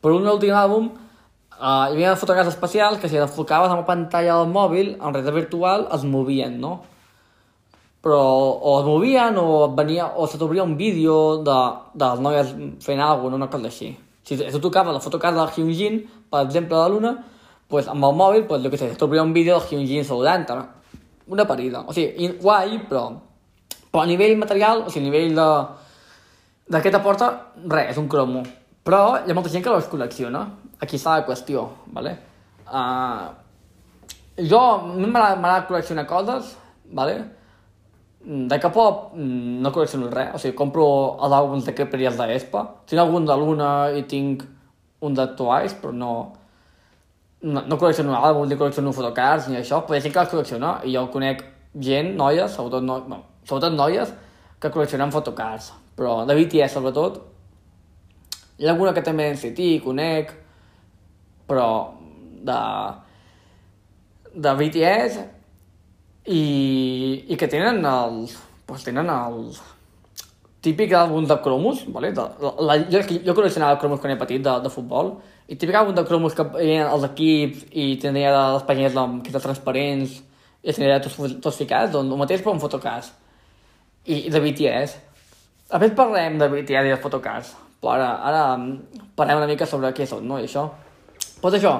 Però un últim àlbum uh, hi havia fotocars especials que si enfocaves amb la pantalla del mòbil, en realitat virtual, es movien, no? Però o es movien o, venia, o se t'obria un vídeo de, de les noies fent alguna cosa, una cosa així. Si, tu tocaves la fotocard del Hyunjin, per exemple, de l'una, pues, amb el mòbil, pues, jo què sé, se t'obria un vídeo del Hyunjin saludant. Una parida. O sigui, guai, però Però a nivell material, o sigui, a nivell de... de què t'aporta, res, és un cromo. Però hi ha molta gent que els col·lecciona. Aquí està la qüestió, vale? Uh, jo m'agrada col·leccionar coses, vale? De cap pop no col·lecciono res, o sigui, compro els àlbums de Kepler i els d'Espa. Tinc algun de Luna i tinc un de Twice, però no... No, no col·lecciono àlbums, ni col·lecciono fotocards, ni això, però hi ha que les col·lecciona, i jo conec gent, noies, sobretot, no, no, sobretot noies, que col·leccionen fotocards, però de BTS sobretot. Hi ha alguna que també en CT conec, però de, de BTS i, i que tenen els, pues tenen els típic àlbum de cromos, vale? de, la, jo, jo col·leccionava cromos quan era petit de, de futbol, i típic àlbum de cromos que havia els equips i tenia les pàgines amb que transparents i tenia tots, tots ficats, doncs el mateix però amb fotocars i, i de BTS. A més parlem de BTS i de fotocars, però ara, ara parlem una mica sobre què són, no? I això. Pues això,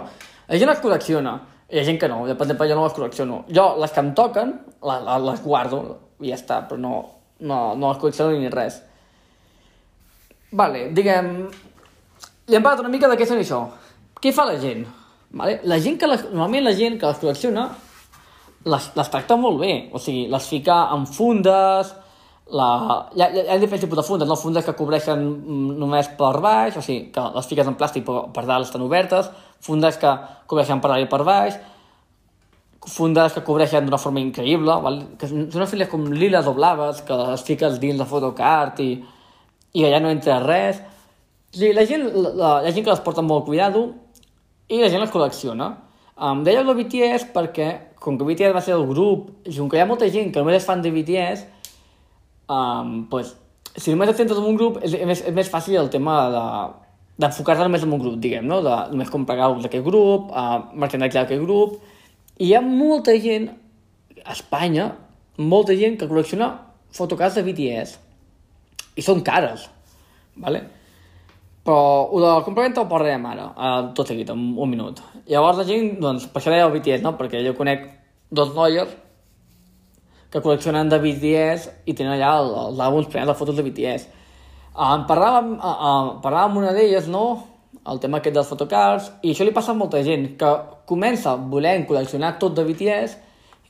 la gent les col·lecciona, hi ha gent que no, per exemple jo no les col·lecciono. Jo, les que em toquen, les, les guardo i ja està, però no, no, no les col·lecciono ni res. Vale, diguem... Li hem parlat una mica de què són això. Què fa la gent? Vale? La gent que les, normalment la gent que les col·lecciona les, les tracta molt bé, o sigui, les fica en fundes, la... hi, ha, hi ha diferents tipus de fundes, no? fundes que cobreixen només per baix, o sigui, que les fiques en plàstic però per dalt estan obertes, fundes que cobreixen per dalt i per baix, fundes que cobreixen d'una forma increïble, val? que són unes files com liles o blaves, que les fiques dins de fotocart i, i allà no entra res. O sigui, la gent, la, la, la gent que les porta amb molt cuidado i la gent les col·lecciona. Um, deia el BTS perquè, com que BTS va ser el grup, com que hi ha molta gent que només és fan de BTS, um, pues, si només et centres en un grup, és, és, és més fàcil el tema de d'enfocar-te només en un grup, diguem, no? De només comprar alguns d'aquest grup, uh, merchandise d'aquest grup, i hi ha molta gent, a Espanya, molta gent que col·lecciona fotocards de BTS, i són cares, vale? Però ho del complement el parlarem ara, uh, tot seguit, en un minut. Llavors la gent, doncs, per això deia el BTS, no? Perquè jo conec dos noies que col·leccionen de BTS i tenen allà els àlbums plens de fotos de BTS. Uh, parlàvem, uh, uh, parlàvem amb una d'elles, no?, el tema aquest dels fotocards, i això li passa a molta gent, que comença volent col·leccionar tot de BTS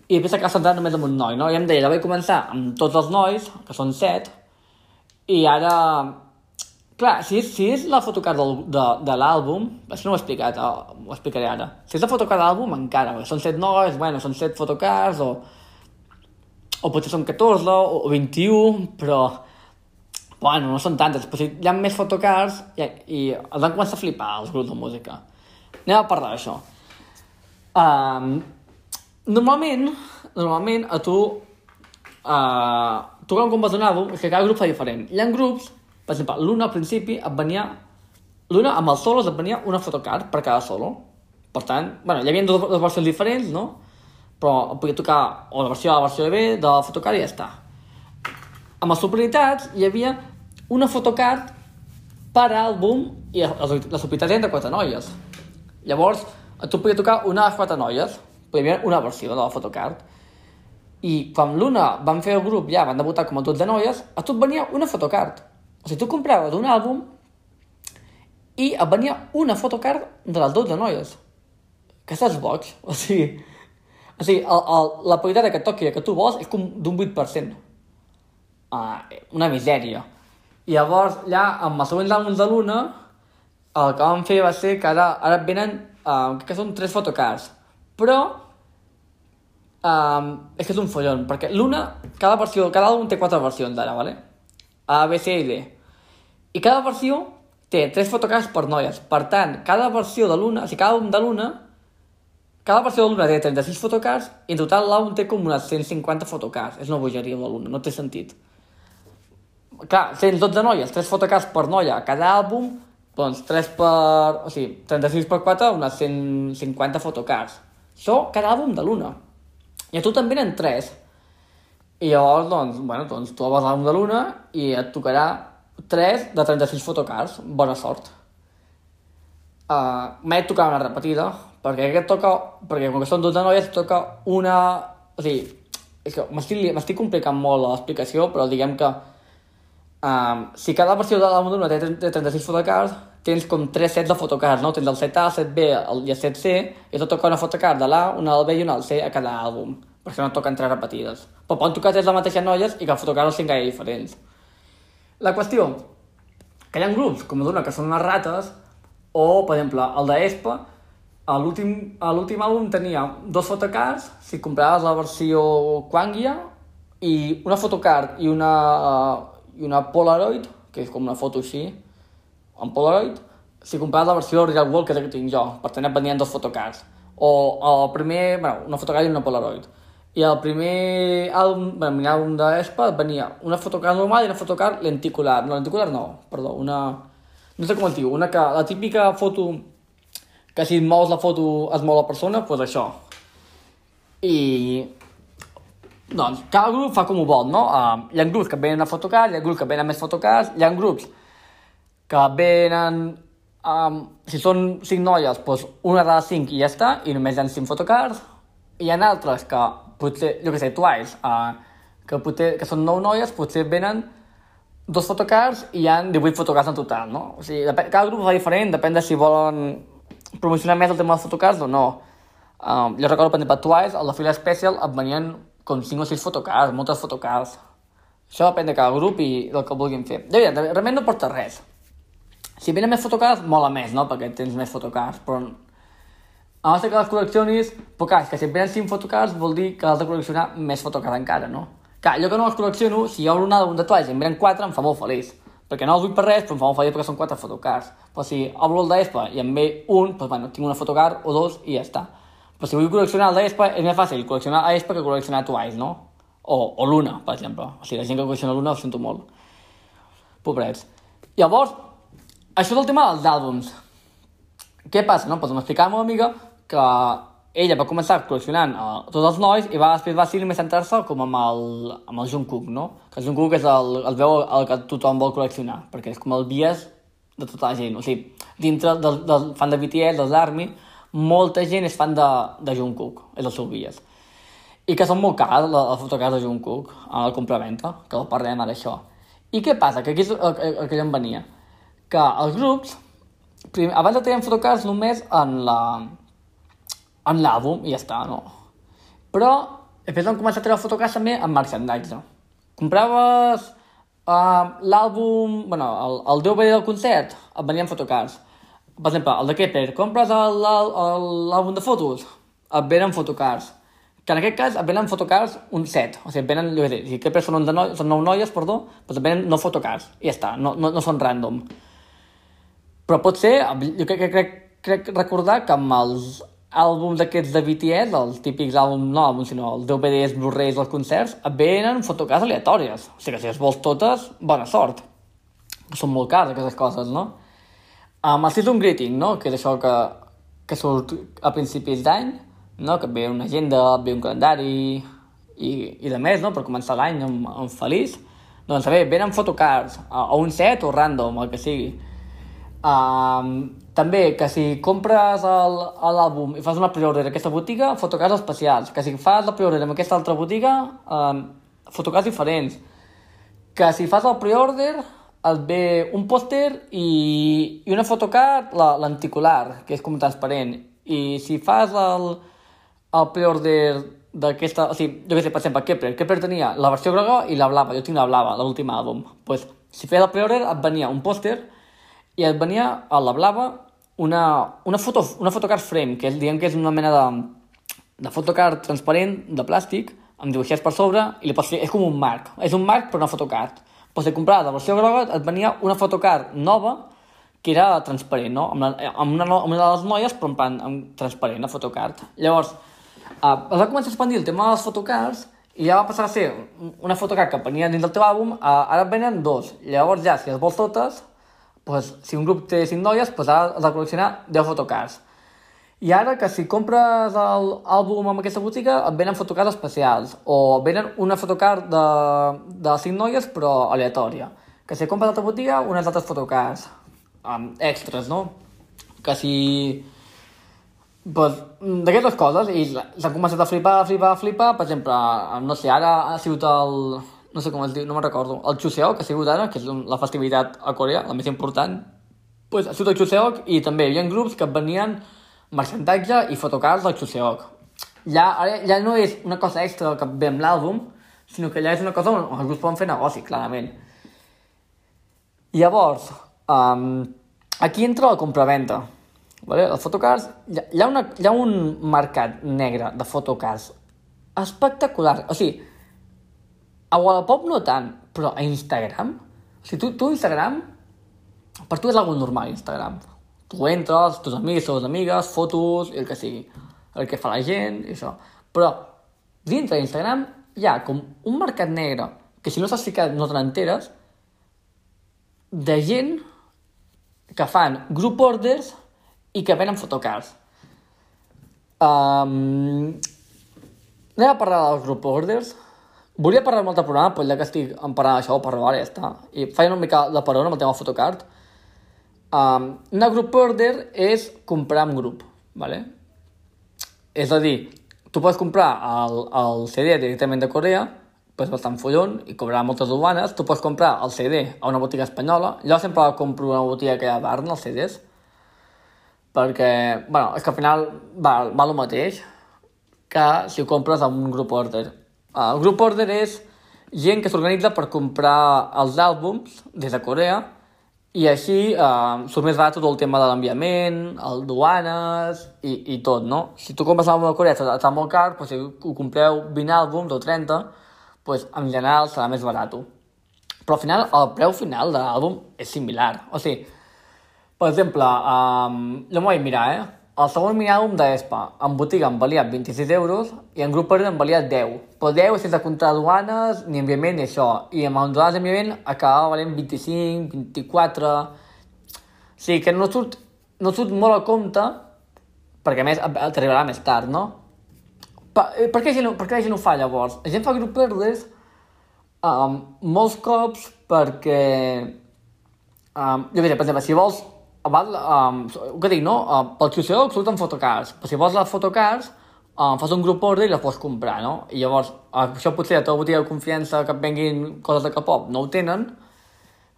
i després s'acaba centrant només en un noi, no? I em deia, ja vaig començar amb tots els nois, que són set, i ara Clar, si és, si és la fotocard del, de, de l'àlbum, això no ho he explicat, ho explicaré ara. Si és la fotocard de l'àlbum, encara, són set nois, bueno, són set fotocards, o, o potser són 14 o, o 21, però, bueno, no són tantes, però si hi ha més fotocards i, i els van començar a flipar els grups de música. Anem a parlar d'això. Um, normalment, normalment a tu, uh, tu quan àlbum, és que cada grup fa diferent. Hi ha grups per exemple, l'una al principi et venia... L'una amb els solos et venia una fotocard per cada solo. Per tant, bueno, hi havia dues, dues versions diferents, no? Però podia tocar o la versió A la versió B de la fotocard i ja està. Amb les subunitats hi havia una fotocard per àlbum i les, subunitats eren de quatre noies. Llavors, tu podia tocar una de les quatre noies, podia haver una versió de la fotocard. I quan l'una van fer el grup, ja van debutar com a 12 noies, a tu venia una fotocard. O sigui, tu compraves un àlbum i et venia una fotocard de les 12 noies. Que estàs boig. O sigui, o sigui el, el, la qualitat que toqui que tu vols és com d'un 8%. Uh, ah, una misèria. I llavors, ja, amb els següents àlbums de l'una, el que vam fer va ser que ara, ara venen, uh, que són tres fotocards. Però, um, és que és un follon, perquè l'una, cada versió, cada àlbum té quatre versions ara, ¿vale? A, B, C i D. I cada versió té tres fotocards per noies. Per tant, cada versió de l'una, o sigui, cada un de l'una, cada versió de l'una té 36 fotocards i en total l'àlbum té com unes 150 fotocards. És una bogeria l'una, no té sentit. Clar, 112 noies, 3 fotocards per noia a cada àlbum, doncs 3 per... o sigui, 36 per 4, unes 150 fotocards. Això cada àlbum de l'una. I a tu també en 3. I llavors, doncs, bueno, doncs tu vas l'àlbum de l'una i et tocarà 3 de 36 fotocards, bona sort. Uh, M'he tocat una repetida, perquè aquest toca, perquè com que són 12 noies, toca una... O sigui, és que m'estic complicant molt l'explicació, però diguem que um, si cada versió de l'àlbum d'una té, té 36 fotocards, tens com tres sets de fotocards, no? Tens el set A, el set B el, i el set C, i tot toca una fotocard de l'A, una del B i una del C a cada àlbum, perquè no toquen tres repetides. Però poden tocar tres de mateixes noies i que el fotocard els siguin gaire diferents. La qüestió, que hi ha grups com Duna que són unes rates, o, per exemple, el d'Espa, a l'últim àlbum tenia dos fotocards, si compraves la versió Quangia, i una fotocard i una, uh, i una Polaroid, que és com una foto així, en Polaroid, si compraves la versió Real World, que és la que tinc jo, per tenir venien dos fotocards. O el primer, bueno, una fotocard i una Polaroid. I el primer àlbum, bueno, el àlbum d'Espa venia una fotocard normal i una fotocard lenticular. No, lenticular no, perdó, una... No sé com es diu, una que... La típica foto que si mous la foto es mou la persona, doncs pues això. I... Doncs, cada grup fa com ho vol, no? Uh, hi ha grups que venen a fotocards, hi ha grups que venen més fotocards, hi ha grups que venen... Um, si són cinc noies, doncs una de les cinc i ja està, i només hi ha cinc fotocards. I hi ha altres que potser, jo què sé, Twice, uh, que, potser, que són nou noies, potser venen dos fotocards i hi ha 18 fotocards en total, no? O sigui, cada grup fa diferent, depèn de si volen promocionar més el tema dels fotocards o no. Um, jo recordo, per exemple, Twice, a la fila Special et venien com 5 o 6 fotocards, moltes fotocards. Això depèn de cada grup i del que vulguin fer. De veritat, realment no porta res. Si venen més fotocards, mola més, no? Perquè tens més fotocards, però... A no que les col·leccionis, però clar, que si venen 5 fotocards vol dir que has de col·leccionar més fotocards encara, no? Clar, jo que no les col·lecciono, si hi ha d'un de Twice i en venen 4, em fa molt feliç perquè no els vull per res, però em fa molt feliç perquè són quatre fotocards. Però si obro el d'ESPA i em ve un, doncs bueno, tinc una fotocard o dos i ja està. Però si vull col·leccionar el d'ESPA, és més fàcil col·leccionar ESPA que col·leccionar Twice, no? O, o l'una, per exemple. O sigui, la gent que col·lecciona l'una ho sento molt. Pobrets. Llavors, això és el tema dels àlbums. Què passa, no? Doncs m'explicava la meva amiga que ella va començar col·leccionant uh, tots els nois i va, després va ser centrar-se com amb el, amb el Jungkook, no? Que el Jungkook és el, el veu el que tothom vol col·leccionar, perquè és com el bias de tota la gent. O sigui, dintre del, del fan de BTS, dels ARMY, molta gent és fan de, de Jungkook, és el seu bias. I que són molt cars, la, la fotocars de Jungkook, a la compraventa, que el parlem ara això. I què passa? Que aquí és el, el, el que jo em venia. Que els grups, primer, abans tenir fotocars només en la, en l'àlbum i ja està, no? Però després vam començar a treure fotocards també amb merchandise. Compraves uh, l'àlbum, bueno, el, el DVD del concert, et venien fotocards. Per exemple, el de Kepler, compres l'àlbum de fotos, et venen fotocards. Que en aquest cas et venen fotocards un set, o sigui, et venen, jo sé, si Kepler són, no, són 9 noies, perdó, doncs et venen 9 fotocards, i ja està, no, no, no són random. Però pot ser, jo crec, crec, crec recordar que amb els àlbums d'aquests de BTS, els típics àlbums, no àlbums, sinó els DVDs, Blu-rays dels concerts, et venen fotocards aleatòries. O sigui que si les vols totes, bona sort. Són molt cares aquestes coses, no? Amb el Season Greeting, no? Que és això que, que surt a principis d'any, no? Que ve una agenda, ve un calendari i, i de més, no? Per començar l'any amb, amb feliç. Doncs bé, venen fotocards, a, a un set o random, el que sigui. Um, també, que si compres l'àlbum i fas una preorder en aquesta botiga, fotocards especials. Que si fas la preorder en aquesta altra botiga, eh, fotocards diferents. Que si fas el preorder, et ve un pòster i, i una fotocard, l'anticular, que és com transparent. I si fas el, el preorder d'aquesta... O sigui, jo què sé, per exemple, Kepler. Kepler tenia la versió groga i la blava. Jo tinc la blava, l'últim àlbum. Pues, si feies el preorder, et venia un pòster i et venia a la blava una, una, foto, una photocard frame, que és, diguem que és una mena de, de photocard transparent, de plàstic, amb dibuixets per sobre, i li pots fer, és com un marc. És un marc, però una photocard. Però si compraves la versió groga, et venia una photocard nova, que era transparent, no? Amb, la, amb, una, amb una de les noies, però en plan amb transparent, la photocard. Llavors, uh, es va començar a expandir el tema de les photocards, i ja va passar a ser una photocard que venia dins del teu àlbum, uh, ara venen dos. Llavors ja, si les vols totes, pues, si un grup té 5 noies, pues, ha de col·leccionar 10 fotocards. I ara que si compres l'àlbum amb aquesta botiga et venen fotocards especials o venen una fotocard de, de 5 noies però aleatòria. Que si compres l'altra botiga, unes altres fotocards um, extras, no? Que si pues, d'aquestes coses, i s'han començat a flipar, a flipar, a flipar, per exemple, no sé, ara ha sigut el, no sé com es diu, no me'n recordo, el Chuseok, que ha sigut ara, que és la festivitat a Corea, la més important, pues, ha sigut el Chuseok, i també hi havia grups que venien merchandatge i fotocards del Chuseok. Ja, ara, ja no és una cosa extra que ve amb l'àlbum, sinó que ja és una cosa on els grups poden fer negoci, clarament. Llavors, um, aquí entra la compraventa. Vale? Els fotocars, hi, ha una, hi ha un mercat negre de fotocars espectacular. O sigui, a Wallapop no tant, però a Instagram, o sigui, tu, tu Instagram, per tu és algo normal, Instagram. Tu entres, tus amics, tus amigues, fotos, el que sigui, el que fa la gent, i això. Però dintre d'Instagram hi ha com un mercat negre que si no s'has ficat no te n'enteres de gent que fan group orders i que venen fotocars. Um, anem a parlar dels group orders. Volia parlar molt de programa, però ja que estic en parlant d'això, ho parlo ara, ja està. I faig una mica de parona amb el tema fotocard. Um, una group order és comprar en grup, ¿vale? És a dir, tu pots comprar el, el CD directament de Corea, pues bastant follon i cobrar moltes duanes. Tu pots comprar el CD a una botiga espanyola. Jo sempre compro una botiga que hi ha a Barna, els CDs, perquè, bueno, és que al final val, val el mateix que si ho compres amb un grup order. El grup order és gent que s'organitza per comprar els àlbums des de Corea i així uh, surt més barat tot el tema de l'enviament, el duanes i, i tot, no? Si tu compres l'àlbum de Corea està molt car, però si ho compreu 20 àlbums o 30, pues, en general serà més barat. Però al final el preu final de l'àlbum és similar. O sigui, per exemple, um, jo m'ho vaig mirar, eh? El segon àlbum d'Espa, en botiga em valia 26 euros i en grup per em valia 10. Però 10 sense comptar duanes, ni enviament ni això. I amb el duanes d'enviament acabava valent 25, 24... O sigui que no surt, no surt molt a compte, perquè a més t'arribarà més tard, no? Per, eh, per, què gent, per què la gent ho fa llavors? La gent fa grup perdes um, molts cops perquè... Um, jo què per exemple, si vols val, um, què dic, no? Uh, pel xuxeó surten fotocars, però si vols les fotocars, um, fas un grup order i les pots comprar, no? I llavors, uh, això potser a tota botiga de confiança que et venguin coses de K-pop no ho tenen,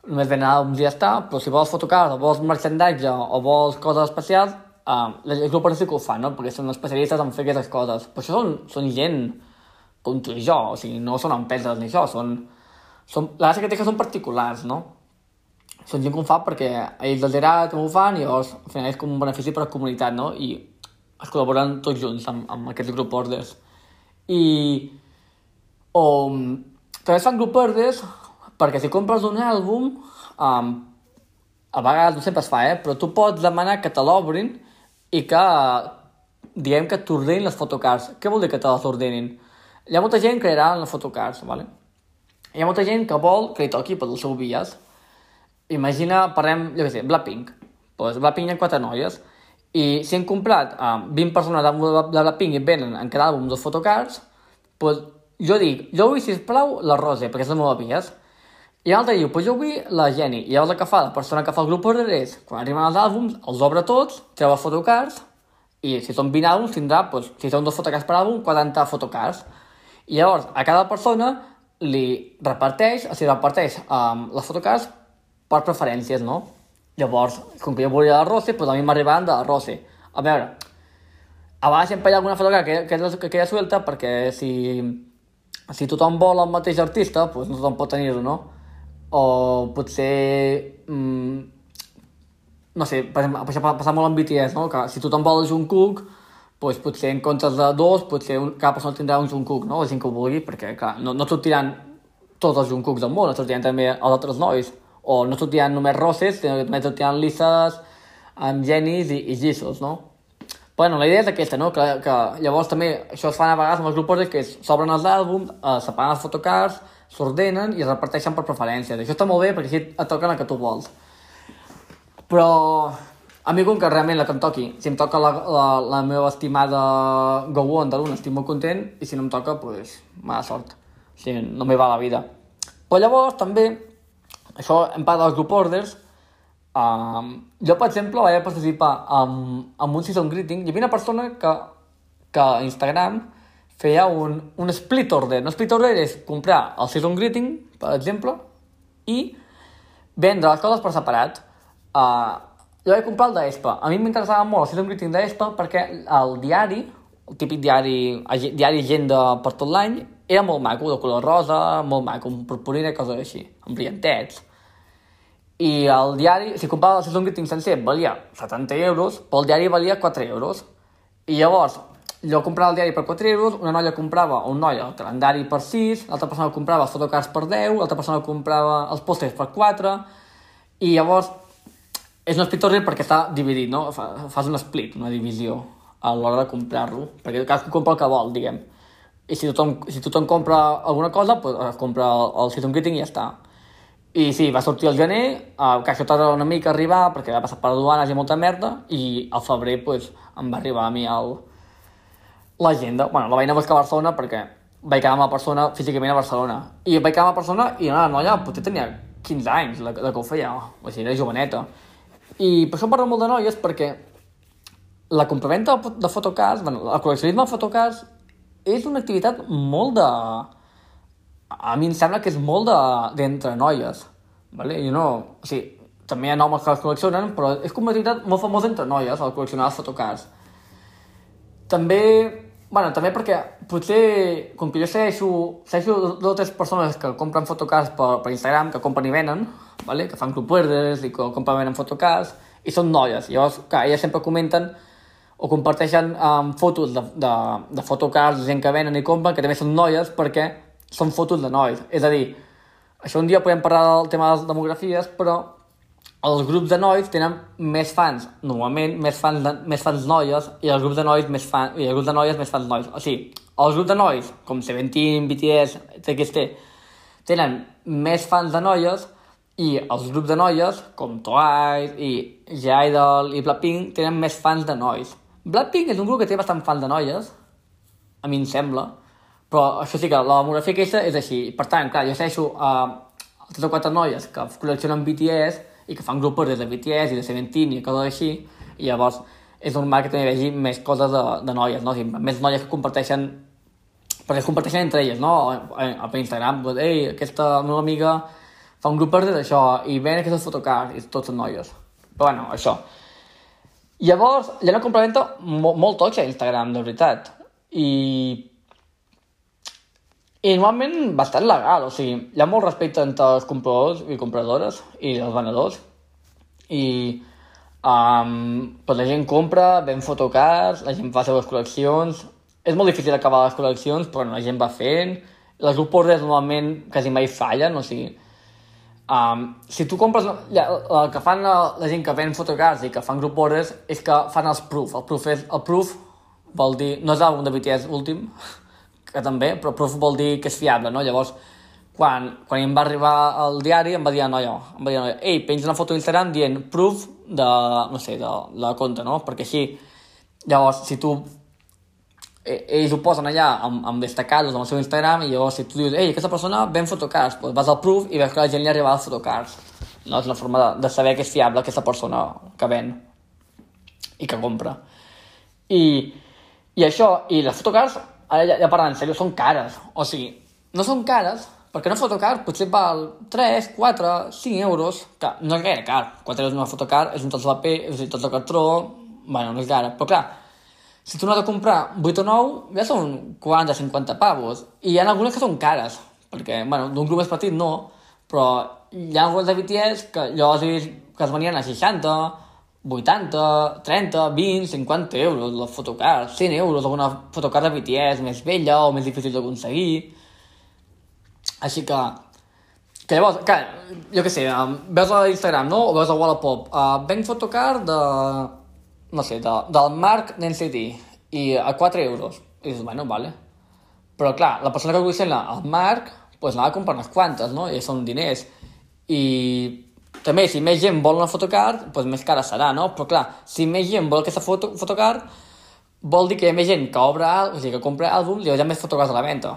només venen i ja està, però si vols fotocars, o vols merchandatge, o vols coses especials, uh, els grup sí que ho fan, no? Perquè són especialistes en fer aquestes coses. Però això són, són gent com tu i jo, o sigui, no són empreses ni això, són... són la gràcia que té que són particulars, no? Són gent que ho fa perquè ells els agrada que ho fan i llavors al final és com un benefici per a la comunitat, no? I es col·laboren tots junts amb, amb aquests group orders. I o, també fan group orders perquè si compres un àlbum um, a vegades no sempre es fa, eh? però tu pots demanar que te l'obrin i que diguem que t'ordenin les fotocards. Què vol dir que te les ordenin? Hi ha molta gent que en les fotocards, ¿vale? Hi ha molta gent que vol que li toqui per el seu bias imagina, parlem, jo què sé, Blackpink. Pues Blackpink hi ha quatre noies. I si han comprat um, 20 persones de, de Blackpink i venen en cada àlbum dos fotocards, pues jo dic, jo vull, sisplau, la Rose, perquè és la meva vies. I l'altre diu, pues jo vull la Jenny. I llavors el que fa la persona que fa el grup order és, quan arriben els àlbums, els obre tots, treu els fotocards, i si són 20 àlbums tindrà, pues, si són dos fotocards per àlbum, 40 fotocards. I llavors a cada persona li reparteix, o sigui, reparteix um, les fotocards per preferències, no? Llavors, com que jo volia la Rose, doncs a mi m'arribaven de la Rose. A veure, a vegades sempre hi ha alguna foto que, que, que queda suelta perquè si, si tothom vol el mateix artista, doncs no tothom pot tenir-ho, no? O potser... Mm, no sé, per exemple, això passa molt amb BTS, no? Que si tothom vol Jungkook, doncs potser en comptes de dos, potser un, cada persona tindrà un Jungkook, no? La gent que ho vulgui, perquè, clar, no, no sortiran tots els Jungkooks del món, sortiran també els altres nois o no sortien només roses, sinó que també sortien lisses, amb genis i, i gisos, no? Bueno, la idea és aquesta, no? Que, que llavors també això es fan a vegades amb els grups que s'obren els àlbums, eh, separen els fotocards, s'ordenen i es reparteixen per preferències. Això està molt bé perquè així et toquen el que tu vols. Però a mi com que realment la que em toqui, si em toca la, la, la meva estimada Go On de l'una, estic molt content, i si no em toca, doncs, pues, mala sort. O sigui, no m'hi va la vida. Però llavors també això, en part dels group orders, Um, jo, per exemple, vaig participar en, en un season greeting. Hi havia una persona que, que a Instagram feia un, un split order. Un split order és comprar el season greeting, per exemple, i vendre les coses per separat. Uh, jo vaig comprar el d'Espa. A mi m'interessava molt el season greeting d'Espa perquè el diari, el típic diari, diari agenda per tot l'any, era molt maco, de color rosa, molt maco, amb purpurina i coses així, amb brillantets. I el diari, si comprava el season greeting sencer, valia 70 euros, però el diari valia 4 euros. I llavors, jo comprava el diari per 4 euros, una noia comprava, un noi, el calendari per 6, l'altra persona comprava els fotocards per 10, l'altra persona comprava els pòsters per 4, i llavors és un split perquè està dividit, no? Fas un split, una divisió a l'hora de comprar-lo, perquè cadascú compra el que vol, diguem. I si tothom, si tothom compra alguna cosa, pues, compra el, el season greeting i ja està. I sí, va sortir el gener, eh, que això tarda una mica a arribar, perquè va passar per aduanes i molta merda, i al febrer pues, em va arribar a mi el... l'agenda. Bueno, la vaig anar a a Barcelona perquè vaig quedar amb la persona físicament a Barcelona. I vaig quedar amb la persona i una noia potser tenia 15 anys, la, la que ho feia, o sigui, era joveneta. I per això parlo molt de noies, perquè la compraventa de fotocars, bueno, el col·leccionisme de fotocars és una activitat molt de a mi em sembla que és molt d'entre de, noies. Vale? Jo no... O sigui, també hi ha homes que les col·leccionen, però és com una activitat molt famosa entre noies, el col·leccionar els fotocars. També, bueno, també perquè potser, com que jo segueixo, segueixo dues o tres persones que compren fotocars per, per Instagram, que compren i venen, vale? que fan club verdes i que compren i venen fotocars, i són noies. Llavors, clar, elles sempre comenten o comparteixen um, fotos de, de, de fotocars gent que venen i compren, que també són noies, perquè són fotos de nois. És a dir, això un dia podem parlar del tema de les demografies, però els grups de nois tenen més fans, normalment, més fans, de, més fans noies, i els grups de nois més fans, i els grups de noies més fans nois. O sigui, els grups de nois, com Seventeen, BTS, TXT, tenen més fans de noies, i els grups de noies, com Twice i J-Idol i Blackpink, tenen més fans de nois. Blackpink és un grup que té bastant fans de noies, a mi em sembla, però això sí que la demografia aquesta és així. Per tant, clar, jo segueixo uh, tres o quatre noies que col·leccionen BTS i que fan grupos des de BTS i de Seventeen i coses així, i llavors és normal que també vegi més coses de, de noies, no? O sigui, més noies que comparteixen perquè es comparteixen entre elles, no? A, per Instagram, doncs, ei, aquesta meva amiga fa un grup per d'això i ven aquestes fotocards i tots són noies. Però bueno, això. Llavors, ha una complementa molt, molt a Instagram, de veritat. I i normalment bastant legal, o sigui, hi ha molt respecte entre els compradors i compradores i els venedors. I um, pues la gent compra, ven fotocars, la gent fa les seves col·leccions. És molt difícil acabar les col·leccions, però la gent va fent. Les orders normalment quasi mai fallen, o sigui... Um, si tu compres... Ja, el que fan la, la gent que ven fotocars i que fan group orders és que fan els proof. El proof, és, el proof vol dir... No és l'àlbum de BTS últim, que també, però proof vol dir que és fiable, no? Llavors, quan, quan em va arribar al diari, em va dir noia, em va dir noia, ei, penja una foto d'Instagram dient proof de, no sé, de, la compte, no? Perquè així, llavors, si tu e, ells ho posen allà amb, amb destacats amb el seu Instagram i llavors si tu dius, ei, aquesta persona ven fotocars, doncs vas al proof i veus que la gent li arriba els fotocars. No? És una forma de, de saber que és fiable aquesta persona que ven i que compra. I, i això, i les fotocars ara ja, ja parlant en sèrio, són cares. O sigui, no són cares, perquè una fotocar potser val 3, 4, 5 euros, que no és gaire car. 4 euros una fotocar és un tots de paper, és un tots de cartró, bueno, no és gaire. Però clar, si tu n'has de comprar 8 o 9, ja són 40-50 pavos. I hi ha algunes que són cares, perquè, bueno, d'un grup més petit no, però hi ha alguns de BTS que jo he vist que es venien a 60, 80, 30, 20, 50 euros la fotocar, 100 euros alguna fotocar de BTS més vella o més difícil d'aconseguir. Així que, que llavors, que, jo què sé, veus a Instagram, no? O veus a Wallapop, uh, venc fotocar de, no sé, de, del Marc d'NCT i a 4 euros. I dius, bueno, vale. Però clar, la persona que col·lecciona el Marc, pues l'ha de comprar unes quantes, no? I són diners. I també, si més gent vol una fotocard, doncs més cara serà, no? Però clar, si més gent vol aquesta foto, fotocard, vol dir que hi ha més gent que obre, o sigui, que compra àlbums i hi ha més fotocards a la venda.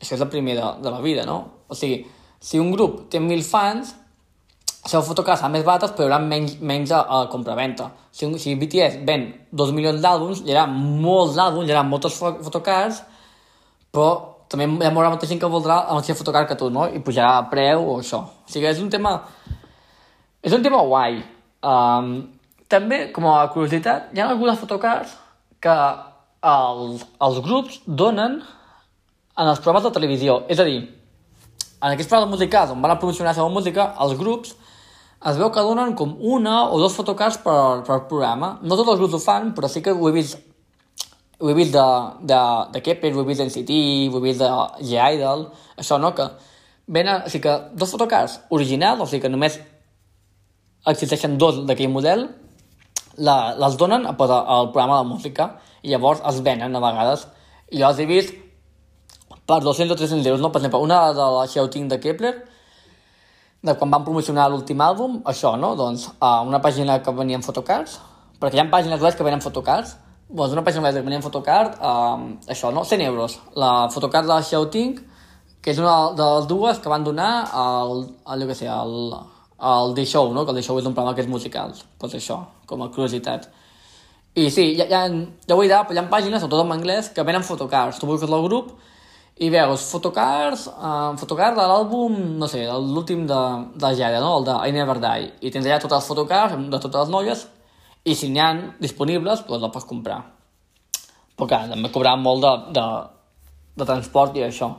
Això és el primer de, de la vida, no? O sigui, si un grup té mil fans, la seva fotocard serà més barata, però hi haurà menys, menys a, a compraventa. Si, si BTS ven 2 milions d'àlbums, hi haurà molts àlbums, hi haurà moltes fo fotocards, però també hi haurà molta gent que voldrà la mateixa fotocard que tu, no? I pujarà a preu o això. O sigui, és un tema... És un tema guai. Um, també, com a curiositat, hi ha algunes fotocards que els, els grups donen en els programes de televisió. És a dir, en aquests programes musicals on van a promocionar la seva música, els grups es veu que donen com una o dos fotocards per, per programa. No tots els grups ho fan, però sí que ho he vist ho he vist de, de, de Kepler, ho he vist d'NCT, ho he vist de G-Idol, això, no? Que venen, o sigui que dos fotocards originals, o sigui que només existeixen dos d'aquell model, la, les donen pues, al programa de música i llavors es venen a vegades. I els he vist per 200 o 300 euros, no? Per exemple, una de la Shouting de Kepler, de quan van promocionar l'últim àlbum, això, no? Doncs a una pàgina que venien fotocards, perquè hi ha pàgines web que venen fotocards, doncs una pàgina web que venien fotocard, eh, això, no? 100 euros. La fotocard de Shouting, que és una de les dues que van donar al, al, que sé, al, al The Show, no? Que el The Show és un programa que és musical. Doncs això, com a curiositat. I sí, ja, ja, ja ho he dit, hi ha pàgines, sobretot en anglès, que venen fotocards. Tu busques el grup i veus fotocards, uh, fotocard de l'àlbum, no sé, l'últim de, de Jada, no? el de I Never Die, i tens allà tots els fotocards de totes les noies, i si n'hi ha disponibles, doncs la pots comprar. Però clar, també cobrar molt de, de, de transport i això.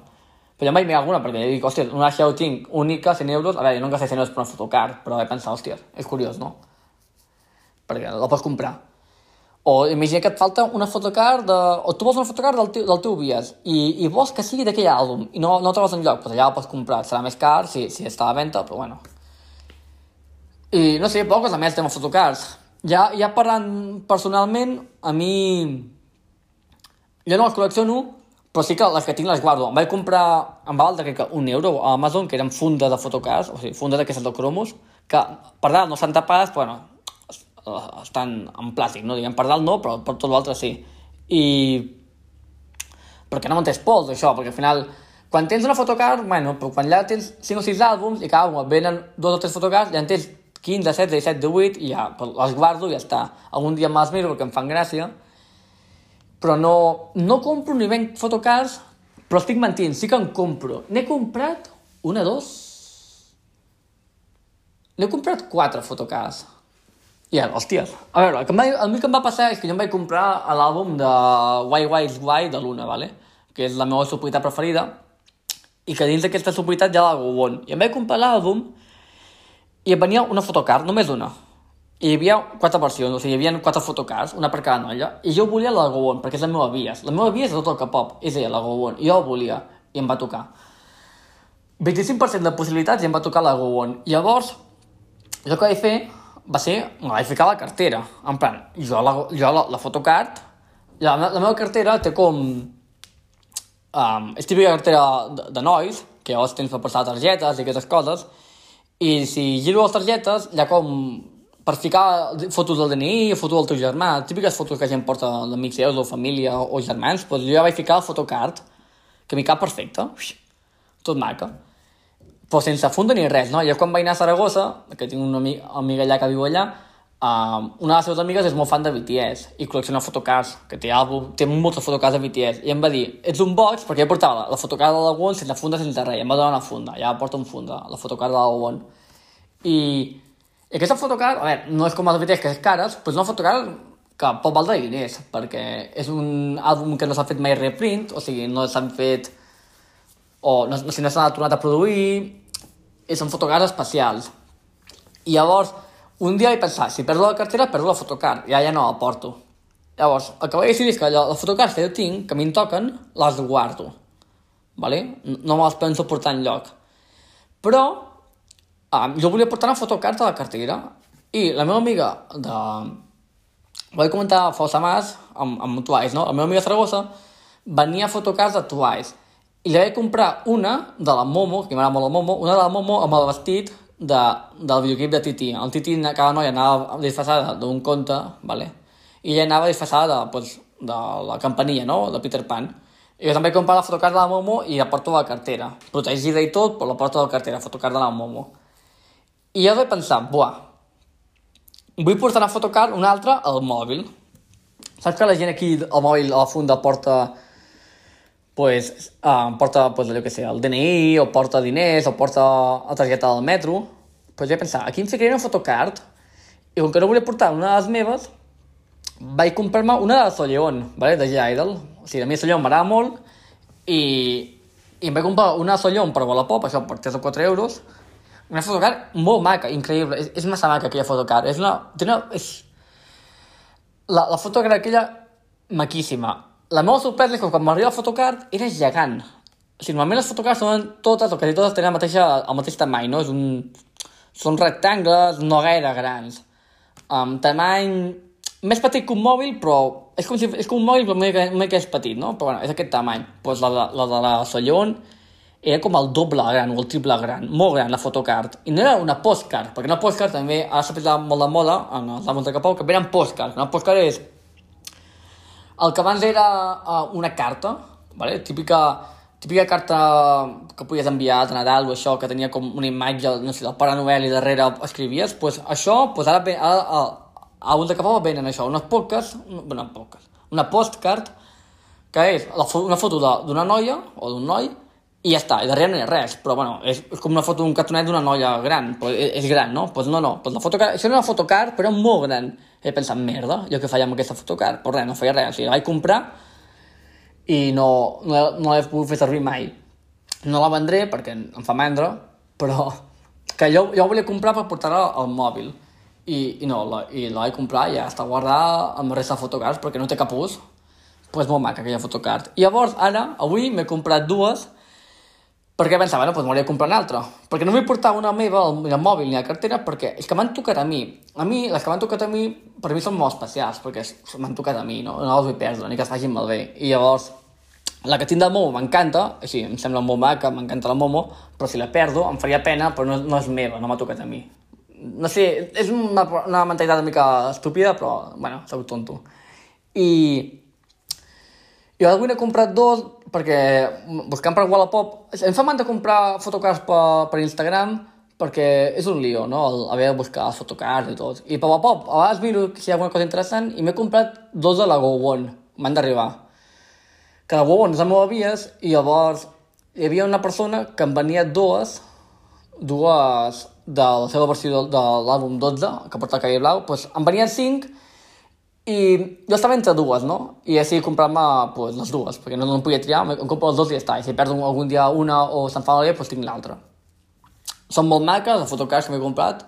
Però jo mai m'hi alguna, perquè dic, hòstia, una tinc única, 100 euros, a veure, jo no gasté 100 euros per una fotocard, però he pensat, hòstia, és curiós, no? Perquè la pots comprar. O imagina que et falta una fotocard de... o tu vols una fotocard del teu, del teu vies i, i vols que sigui d'aquell àlbum i no, no trobes enlloc, doncs allà la pots comprar. Serà més car si, si està a la venda, però bueno. I no sé, poques a més tema fotocards. Ja, ja parlant personalment, a mi... Jo no les col·lecciono, però sí que les que tinc les guardo. Em vaig comprar, em va valdre que un euro a Amazon, que eren fundes de fotocards, o sigui, fundes d'aquestes de cromos, que per dalt no estan tapades, però bueno, uh, estan en plàstic, no? Diguem, per dalt no, però per tot l'altre sí. I... Perquè no m'entens pols, això, perquè al final, quan tens una fotocard, bueno, però quan ja tens 5 o 6 àlbums i cada àlbum venen dos o tres fotocards, ja en tens 15, 16, 17, 18 i ja les guardo i ja està. Algun dia me'ls miro perquè em fan gràcia, però no, no compro ni venc fotocards, però estic mentint, sí que en compro. N'he comprat una, dos... N'he comprat quatre fotocards. I ara, hòsties. A veure, el que, va, el que em va passar és que jo em vaig comprar l'àlbum de Why Why is Why de Luna, ¿vale? que és la meva subunitat preferida, i que dins d'aquesta subunitat hi ha la Gowon. I em vaig comprar l'àlbum i em venia una fotocard, només una. Hi havia quatre versions, o sigui, hi havia quatre fotocards, una per cada noia, i jo volia la Gowon, perquè és la meva vies. La meva vies és tot el K-pop, és ella, la Gowon, i jo la volia, i em va tocar. 25% de possibilitats i em va tocar la Gowon. Llavors, jo que vaig fer va ser, me vaig ficar a la cartera. En plan, jo la, jo la, la fotocard, la, la meva cartera té com... Um, és típica cartera de, de nois, que llavors tens per passar targetes i aquestes coses, i si giro les targetes, hi ha com per ficar fotos del DNI, fotos del teu germà, típiques fotos que gent porta d'amics seus o família o germans, doncs jo ja vaig ficar la fotocard, que m'hi cap perfecte, tot maca però sense funda ni res, no? Jo quan vaig anar a Saragossa, que tinc una amiga allà que viu allà, uh, una de les seves amigues és molt fan de BTS i col·lecciona fotocards, que té, àlbum, té moltes fotocards de BTS, i em va dir, ets un boig, perquè jo portava la, la fotocard de la sense funda, sense res, i em va donar una funda, ja porta una funda, la fotocard de la. I, i aquesta fotocard, a veure, no és com les BTS, que és cares, però és una fotocard que pot valdre diners, perquè és un àlbum que no s'ha fet mai reprint, o sigui, no s'han fet o no, si no s'ha tornat a produir, i són fotocards especials. I llavors, un dia vaig pensar, si perdo la cartera, perdo la fotocard, ja ja no la porto. Llavors, el que vaig decidir és que les fotocards que jo tinc, que a mi em toquen, les guardo. Vale? No me les penso portar lloc. Però, um, jo volia portar una fotocard a la cartera, i la meva amiga de... Vaig comentar fa setmanes amb, amb Twice, no? La meva amiga Saragossa venia fotocards de Twice i li vaig comprar una de la Momo, que m'agrada molt la Momo, una de la Momo amb el vestit de, del videoclip de Titi. El Titi, cada noia anava disfressada d'un conte, vale? i ella anava disfressada de, pues, de la campanilla, no?, de Peter Pan. I jo també he comprat la fotocard de la Momo i la porto a la cartera. Protegida i tot, però la porto a la cartera, fotocard de la Momo. I jo vaig pensar, buah, vull portar una fotocard, una altra, al mòbil. Saps que la gent aquí al mòbil a la funda porta pues, uh, porta pues, allò que sé, el DNI, o porta diners, o porta la targeta del metro, pues jo he pensat, aquí em ficaré una fotocard, i com que no volia portar una de les meves, vaig comprar-me una de Soleon, vale? de G-Idol. O sigui, a mi Soleon m'agrada molt, i, i em vaig comprar una Soleon per Wallapop, això per 3 o 4 euros, una fotocard molt maca, increïble, és, és massa maca aquella fotocard, és una... Té una és... La, la fotocard aquella, maquíssima. La meva sorpresa és que quan m'arriba la fotocard era gegant. O sigui, normalment les fotocards són totes, o quasi totes tenen la mateixa, el mateix tamany, no? És un... Són rectangles no gaire grans. Um, tamany més petit que un mòbil, però és com, si, és com un mòbil però una mica, una mica és petit, no? Però bueno, és aquest tamany. Pues la, la, la de la Sollon era com el doble gran o el triple gran, molt gran la fotocard. I no era una postcard, perquè una postcard també ara s'ha posat molt de moda en els àmbits de Capau, que venen postcards. Una postcard és el que abans era uh, una carta, vale? típica, típica carta que podies enviar a Nadal o això, que tenia com una imatge, no sé, del Pare Noel i darrere escrivies, pues això, pues ara, ara, ara a un de Capó venen això, unes poques, bueno, poques, una postcard, que és la, una foto d'una noia o d'un noi, i ja està, i darrere no hi ha res, però bueno, és, és com una foto d'un cartonet d'una noia gran, però és, és gran, no? Doncs pues no, no, pues la fotocard, això era una fotocard, però molt gran. He pensat, merda, jo què faia amb aquesta fotocard? Però res, no feia res, o sigui, la vaig comprar i no, no, no l'he pogut fer servir mai. No la vendré perquè em fa mandra, però que jo, jo volia comprar per portar-la al mòbil i, i no, la, i la vaig comprar i ja està guardada amb resta de fotocards perquè no té cap ús pues molt maca aquella fotocard i llavors ara, avui m'he comprat dues perquè pensava, bueno, pues m'hauria de comprar una altra perquè no m'he portat una meva al, al mòbil ni la cartera perquè és que m'han tocat a mi a mi, les que m'han tocat a mi per mi són molt especials perquè m'han tocat a mi, no, no les vull perdre ni que es facin malbé. I llavors la que tinc del Momo m'encanta, sí, em sembla molt maca, m'encanta la Momo, però si la perdo em faria pena, però no, no és meva, no m'ha tocat a mi. No sé, és una, una mentalitat una mica estúpida, però, bueno, sóc tonto. I, i avui n'he comprat dos perquè buscant per Wallapop em fa mandra comprar fotocards per, per Instagram perquè és un lío, no? El, haver de buscar fotocards i tot. I per Wallapop, a vegades miro si hi ha alguna cosa interessant i m'he comprat dos de la Go One. M'han d'arribar. Que la Go One és la meva vies i llavors hi havia una persona que em venia dues dues de la seva versió de, de l'àlbum 12, que porta el cabell blau, doncs em venien 5 i jo estava entre dues, no? I decidit comprar-me pues, les dues, perquè no, no podia triar, em compro les dues i ja està. I si perdo algun dia una o se'n fa malbé, doncs tinc l'altra. Són molt maques, les fotocards que m'he comprat,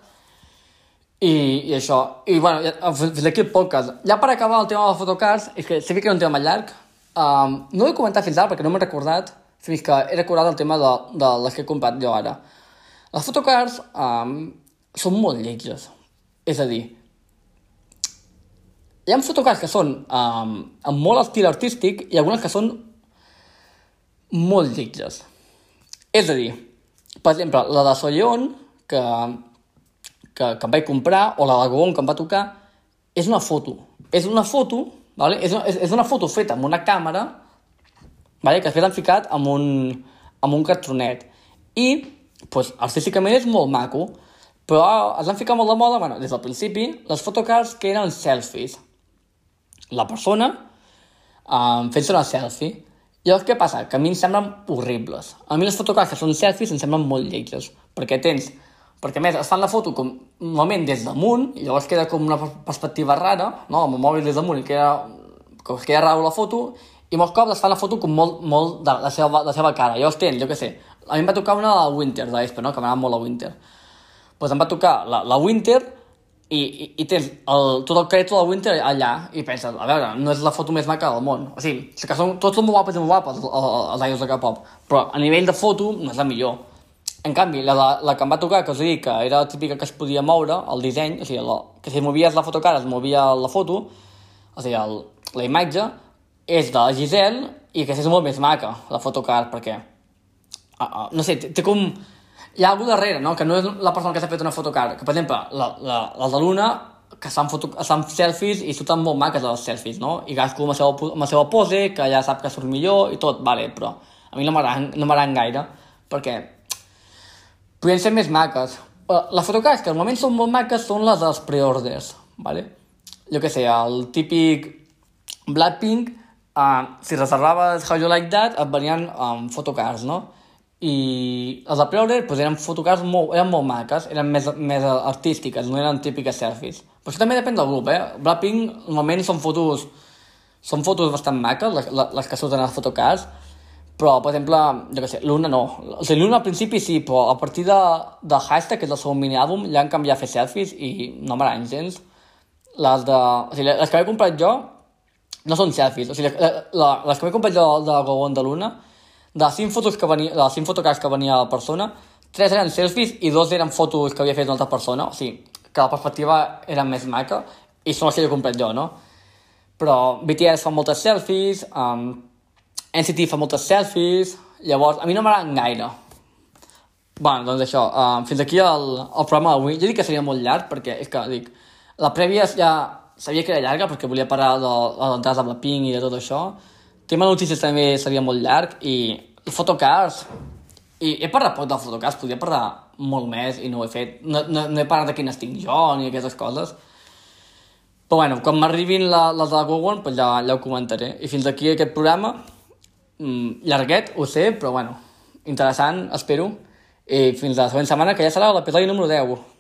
i, i això. I, bueno, fins aquí el podcast. Ja per acabar el tema de les fotocards, és que sé que era un tema llarg, um, no he comentat fins ara perquè no m'he recordat, fins que he recordat el tema de, de les que he comprat jo ara. Les fotocards um, són molt lletges. És a dir, hi ha fotocards que són um, amb molt estil artístic i algunes que són molt lletges. És a dir, per exemple, la de Solleon, que, que, que em vaig comprar, o la de Gogón, que em va tocar, és una foto. És una foto, vale? és, una, és, és una foto feta amb una càmera, vale? que després han ficat amb un, amb un cartronet. I pues, artísticament és molt maco, però es van ficar molt de moda, bueno, des del principi, les fotocards que eren selfies. La persona um, fent-se una selfie. I què passa? Que a mi em semblen horribles. A mi les fotocards que són selfies em semblen molt lletges, perquè tens... Perquè, més, es fan la foto com, normalment des damunt, i llavors queda com una perspectiva rara, no? amb el mòbil des damunt, i queda, com queda raro la foto, i molts cops es fa la foto com molt, molt de la seva, de la seva cara. Llavors tens, jo què sé, a mi em va tocar una de la Winter, d'Aespa, no? que m'agrada molt la Winter. Doncs pues em va tocar la, la Winter i, i, i tens el, tot el crèdit de Winter allà i penses, a veure, no és la foto més maca del món. O sigui, que són, tots són molt guapes i molt guapes els idols de K-pop, però a nivell de foto no és la millor. En canvi, la, la, la que em va tocar, que us dic que era la típica que es podia moure, el disseny, o sigui, la, que si movies la fotocara es movia la foto, o sigui, el, la imatge, és de la Giselle i que és molt més maca, la fotocar, perquè uh, uh, no sé, té, té com... Hi ha algú darrere, no? Que no és la persona que s'ha fet una fotocard. Que, per exemple, la, la, la de l'una, que estan, foto, estan selfies i surten molt maques les selfies, no? I cadascú amb la, seva, amb la seva pose, que ja sap que surt millor i tot, vale, però a mi no m'agraden no gaire, perquè podrien ser més maques, Eh, les fotocars que normalment són molt maques són les dels preorders, ¿vale? Jo què sé, el típic Blackpink, uh, si reservaves How You Like That, et venien um, fotocars, no? I les de preorder pues, eren fotocars molt, eren molt maques, eren més, més artístiques, no eren típiques selfies. Però això també depèn del grup, eh? Blackpink normalment són fotos, són fotos bastant maques, les, les que surten a les fotocars, però, per exemple, jo què sé, l'una no. O sigui, l'una al principi sí, però a partir de, de Hashtag, que és el seu mini-àlbum, ja han canviat a fer selfies i no m'agraden gens. Les de... O sigui, les que he comprat jo no són selfies. O sigui, la, les que m'he comprat jo de Gogón de l'una, les 5 fotos que venia, de les 5 fotocards que venia la persona, 3 eren selfies i 2 eren fotos que havia fet una altra persona. O sigui, que la perspectiva era més maca i són les que he comprat jo, no? Però BTS fa moltes selfies, um, NCT fa moltes selfies, llavors a mi no m'agraden gaire. bueno, doncs això, uh, fins aquí el, el programa d'avui. Jo dic que seria molt llarg perquè és que, dic, la prèvia ja sabia que era llarga perquè volia parlar de, de l'entrada de Blackpink i de tot això. Tema notícies també seria molt llarg i, i photocars. I he parlat poc de photocars, podria parlar molt més i no ho he fet. No, no, no he parlat de quines tinc jo ni aquestes coses. Però bueno, quan m'arribin les la de Google, pues ja, ja ho comentaré. I fins aquí aquest programa mm, llarguet, ho sé, però bueno, interessant, espero. I fins la següent setmana, que ja serà l'episodi número 10.